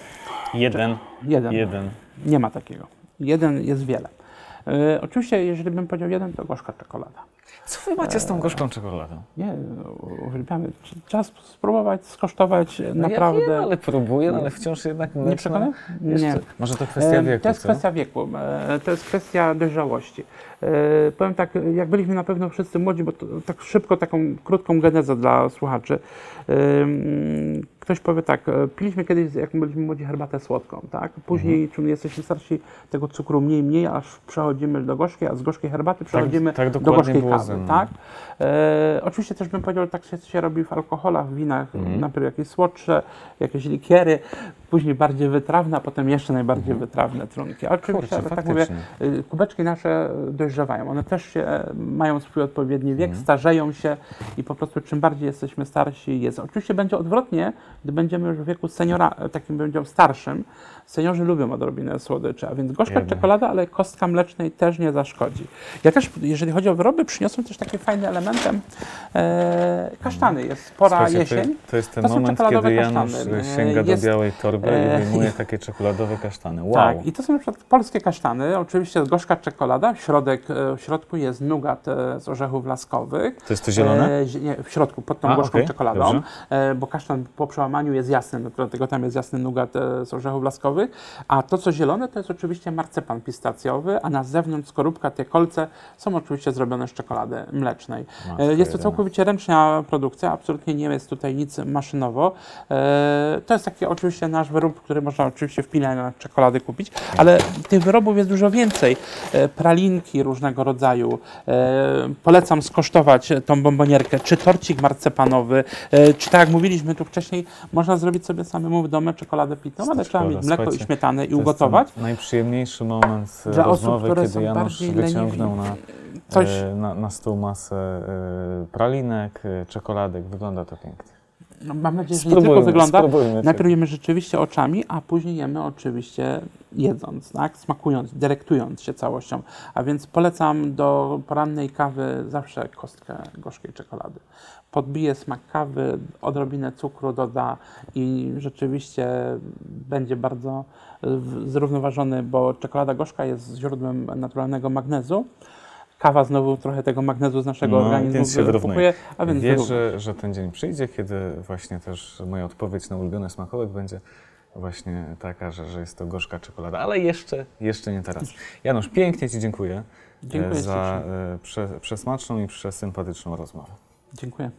Jeden, Jeden. jeden. Nie ma takiego. Jeden jest wiele. E, oczywiście, jeżeli bym powiedział jeden, to gorzka czekolada. Co wy macie z tą gorzką czekoladą? Nie, uwielbiamy. Trzeba spróbować, skosztować No naprawdę. Ja wiem, ale próbuję, no, ale wciąż jednak Nie? Jeszcze- Nie. Może to kwestia wieku, To jest co? kwestia wieku, to jest kwestia dojrzałości. E, Powiem tak, jak byliśmy na pewno wszyscy młodzi, bo to, tak szybko, taką krótką genezę dla słuchaczy. Ktoś powie tak, e, piliśmy kiedyś, jak byliśmy młodzi, herbatę słodką, tak? Później, Mhm. czym jesteśmy starsi, tego cukru mniej, mniej, aż przechodzimy do gorzkiej, a z gorzkiej herbaty przechodzimy tak do dokładnie gorzkiej kawy. tak? E, oczywiście też bym powiedział, że tak się, się robi w alkoholach, w winach, Mhm. najpierw jakieś słodsze, jakieś likiery, później bardziej wytrawne, a potem jeszcze najbardziej wytrawne trunki. A Oczywiście, Kurczę, ale tak mówię, y, kubeczki nasze dojrzewają. One też się, e, mają swój odpowiedni wiek, Mhm. starzeją się i po prostu czym bardziej jesteśmy starsi jest. Oczywiście będzie odwrotnie, gdy będziemy już w wieku seniora, e, takim będziemy starszym. Seniorzy lubią odrobinę słodyczy, a więc gorzka czekolada, ale kostka mlecznej też nie zaszkodzi. Ja też, jeżeli chodzi o wyroby, przyniosłem też taki fajny elementem e, kasztany. Jest pora Słuchajcie, jesień. To, to jest ten To moment, kiedy Janusz kasztany. sięga Jest- do białej torby e, i wyjmuje takie czekoladowe kasztany. Wow. Tak, i to są na przykład polskie kasztany. Oczywiście gorzka czekolada, w, środek, e, w środku jest nugat e, z orzechów laskowych. To jest to zielone? E, zi- nie, w środku, pod tą A, gorzką okej, czekoladą, dobrze. e, bo kasztan po przełamaniu jest jasny, no, dlatego tam jest jasny nugat e, z orzechów laskowych, a to, co zielone, to jest oczywiście marcepan pistacjowy, a na zewnątrz skorupka, te kolce są oczywiście zrobione z czekolady mlecznej. Matko E, Jest to całkowicie ręczna produkcja, absolutnie nie jest tutaj nic maszynowo. E, To jest taki oczywiście nasz wyrób, który można oczywiście w na czekolady kupić, ale tych wyrobów jest dużo więcej. E, Pralinki różnego rodzaju. E, Polecam skosztować tą bombonierkę, czy torcik marcepanowy, e, czy tak jak mówiliśmy tu wcześniej, można zrobić sobie samemu w domu czekoladę pitną, ale trzeba mieć mleko i śmietanę i ugotować. najprzyjemniejszy moment Dla osób, rozmowy, które kiedy Janusz wyciągnął na, Coś, na, na stół masę pralinek, czekoladek. Wygląda to pięknie. No, mam nadzieję, że nie tylko wygląda, spróbujmy Najpierw jemy rzeczywiście oczami, a później jemy oczywiście jedząc, tak? smakując, delektując się całością. A więc polecam do porannej kawy zawsze kostkę gorzkiej czekolady. Podbije smak kawy, odrobinę cukru doda i rzeczywiście będzie bardzo zrównoważony, bo czekolada gorzka jest źródłem naturalnego magnezu. Kawa znowu trochę tego magnezu z naszego No, organizmu więc się wyrównuje. a więc. Wierzę, że ten dzień przyjdzie, kiedy właśnie też moja odpowiedź na ulubiony smakołek będzie właśnie taka, że, że jest to gorzka czekolada, ale jeszcze, jeszcze nie teraz. Janusz, pięknie Ci dziękuję, e, Dziękuję za ślicznie. e, prze, przesmaczną i przesympatyczną rozmowę. Dziękuję.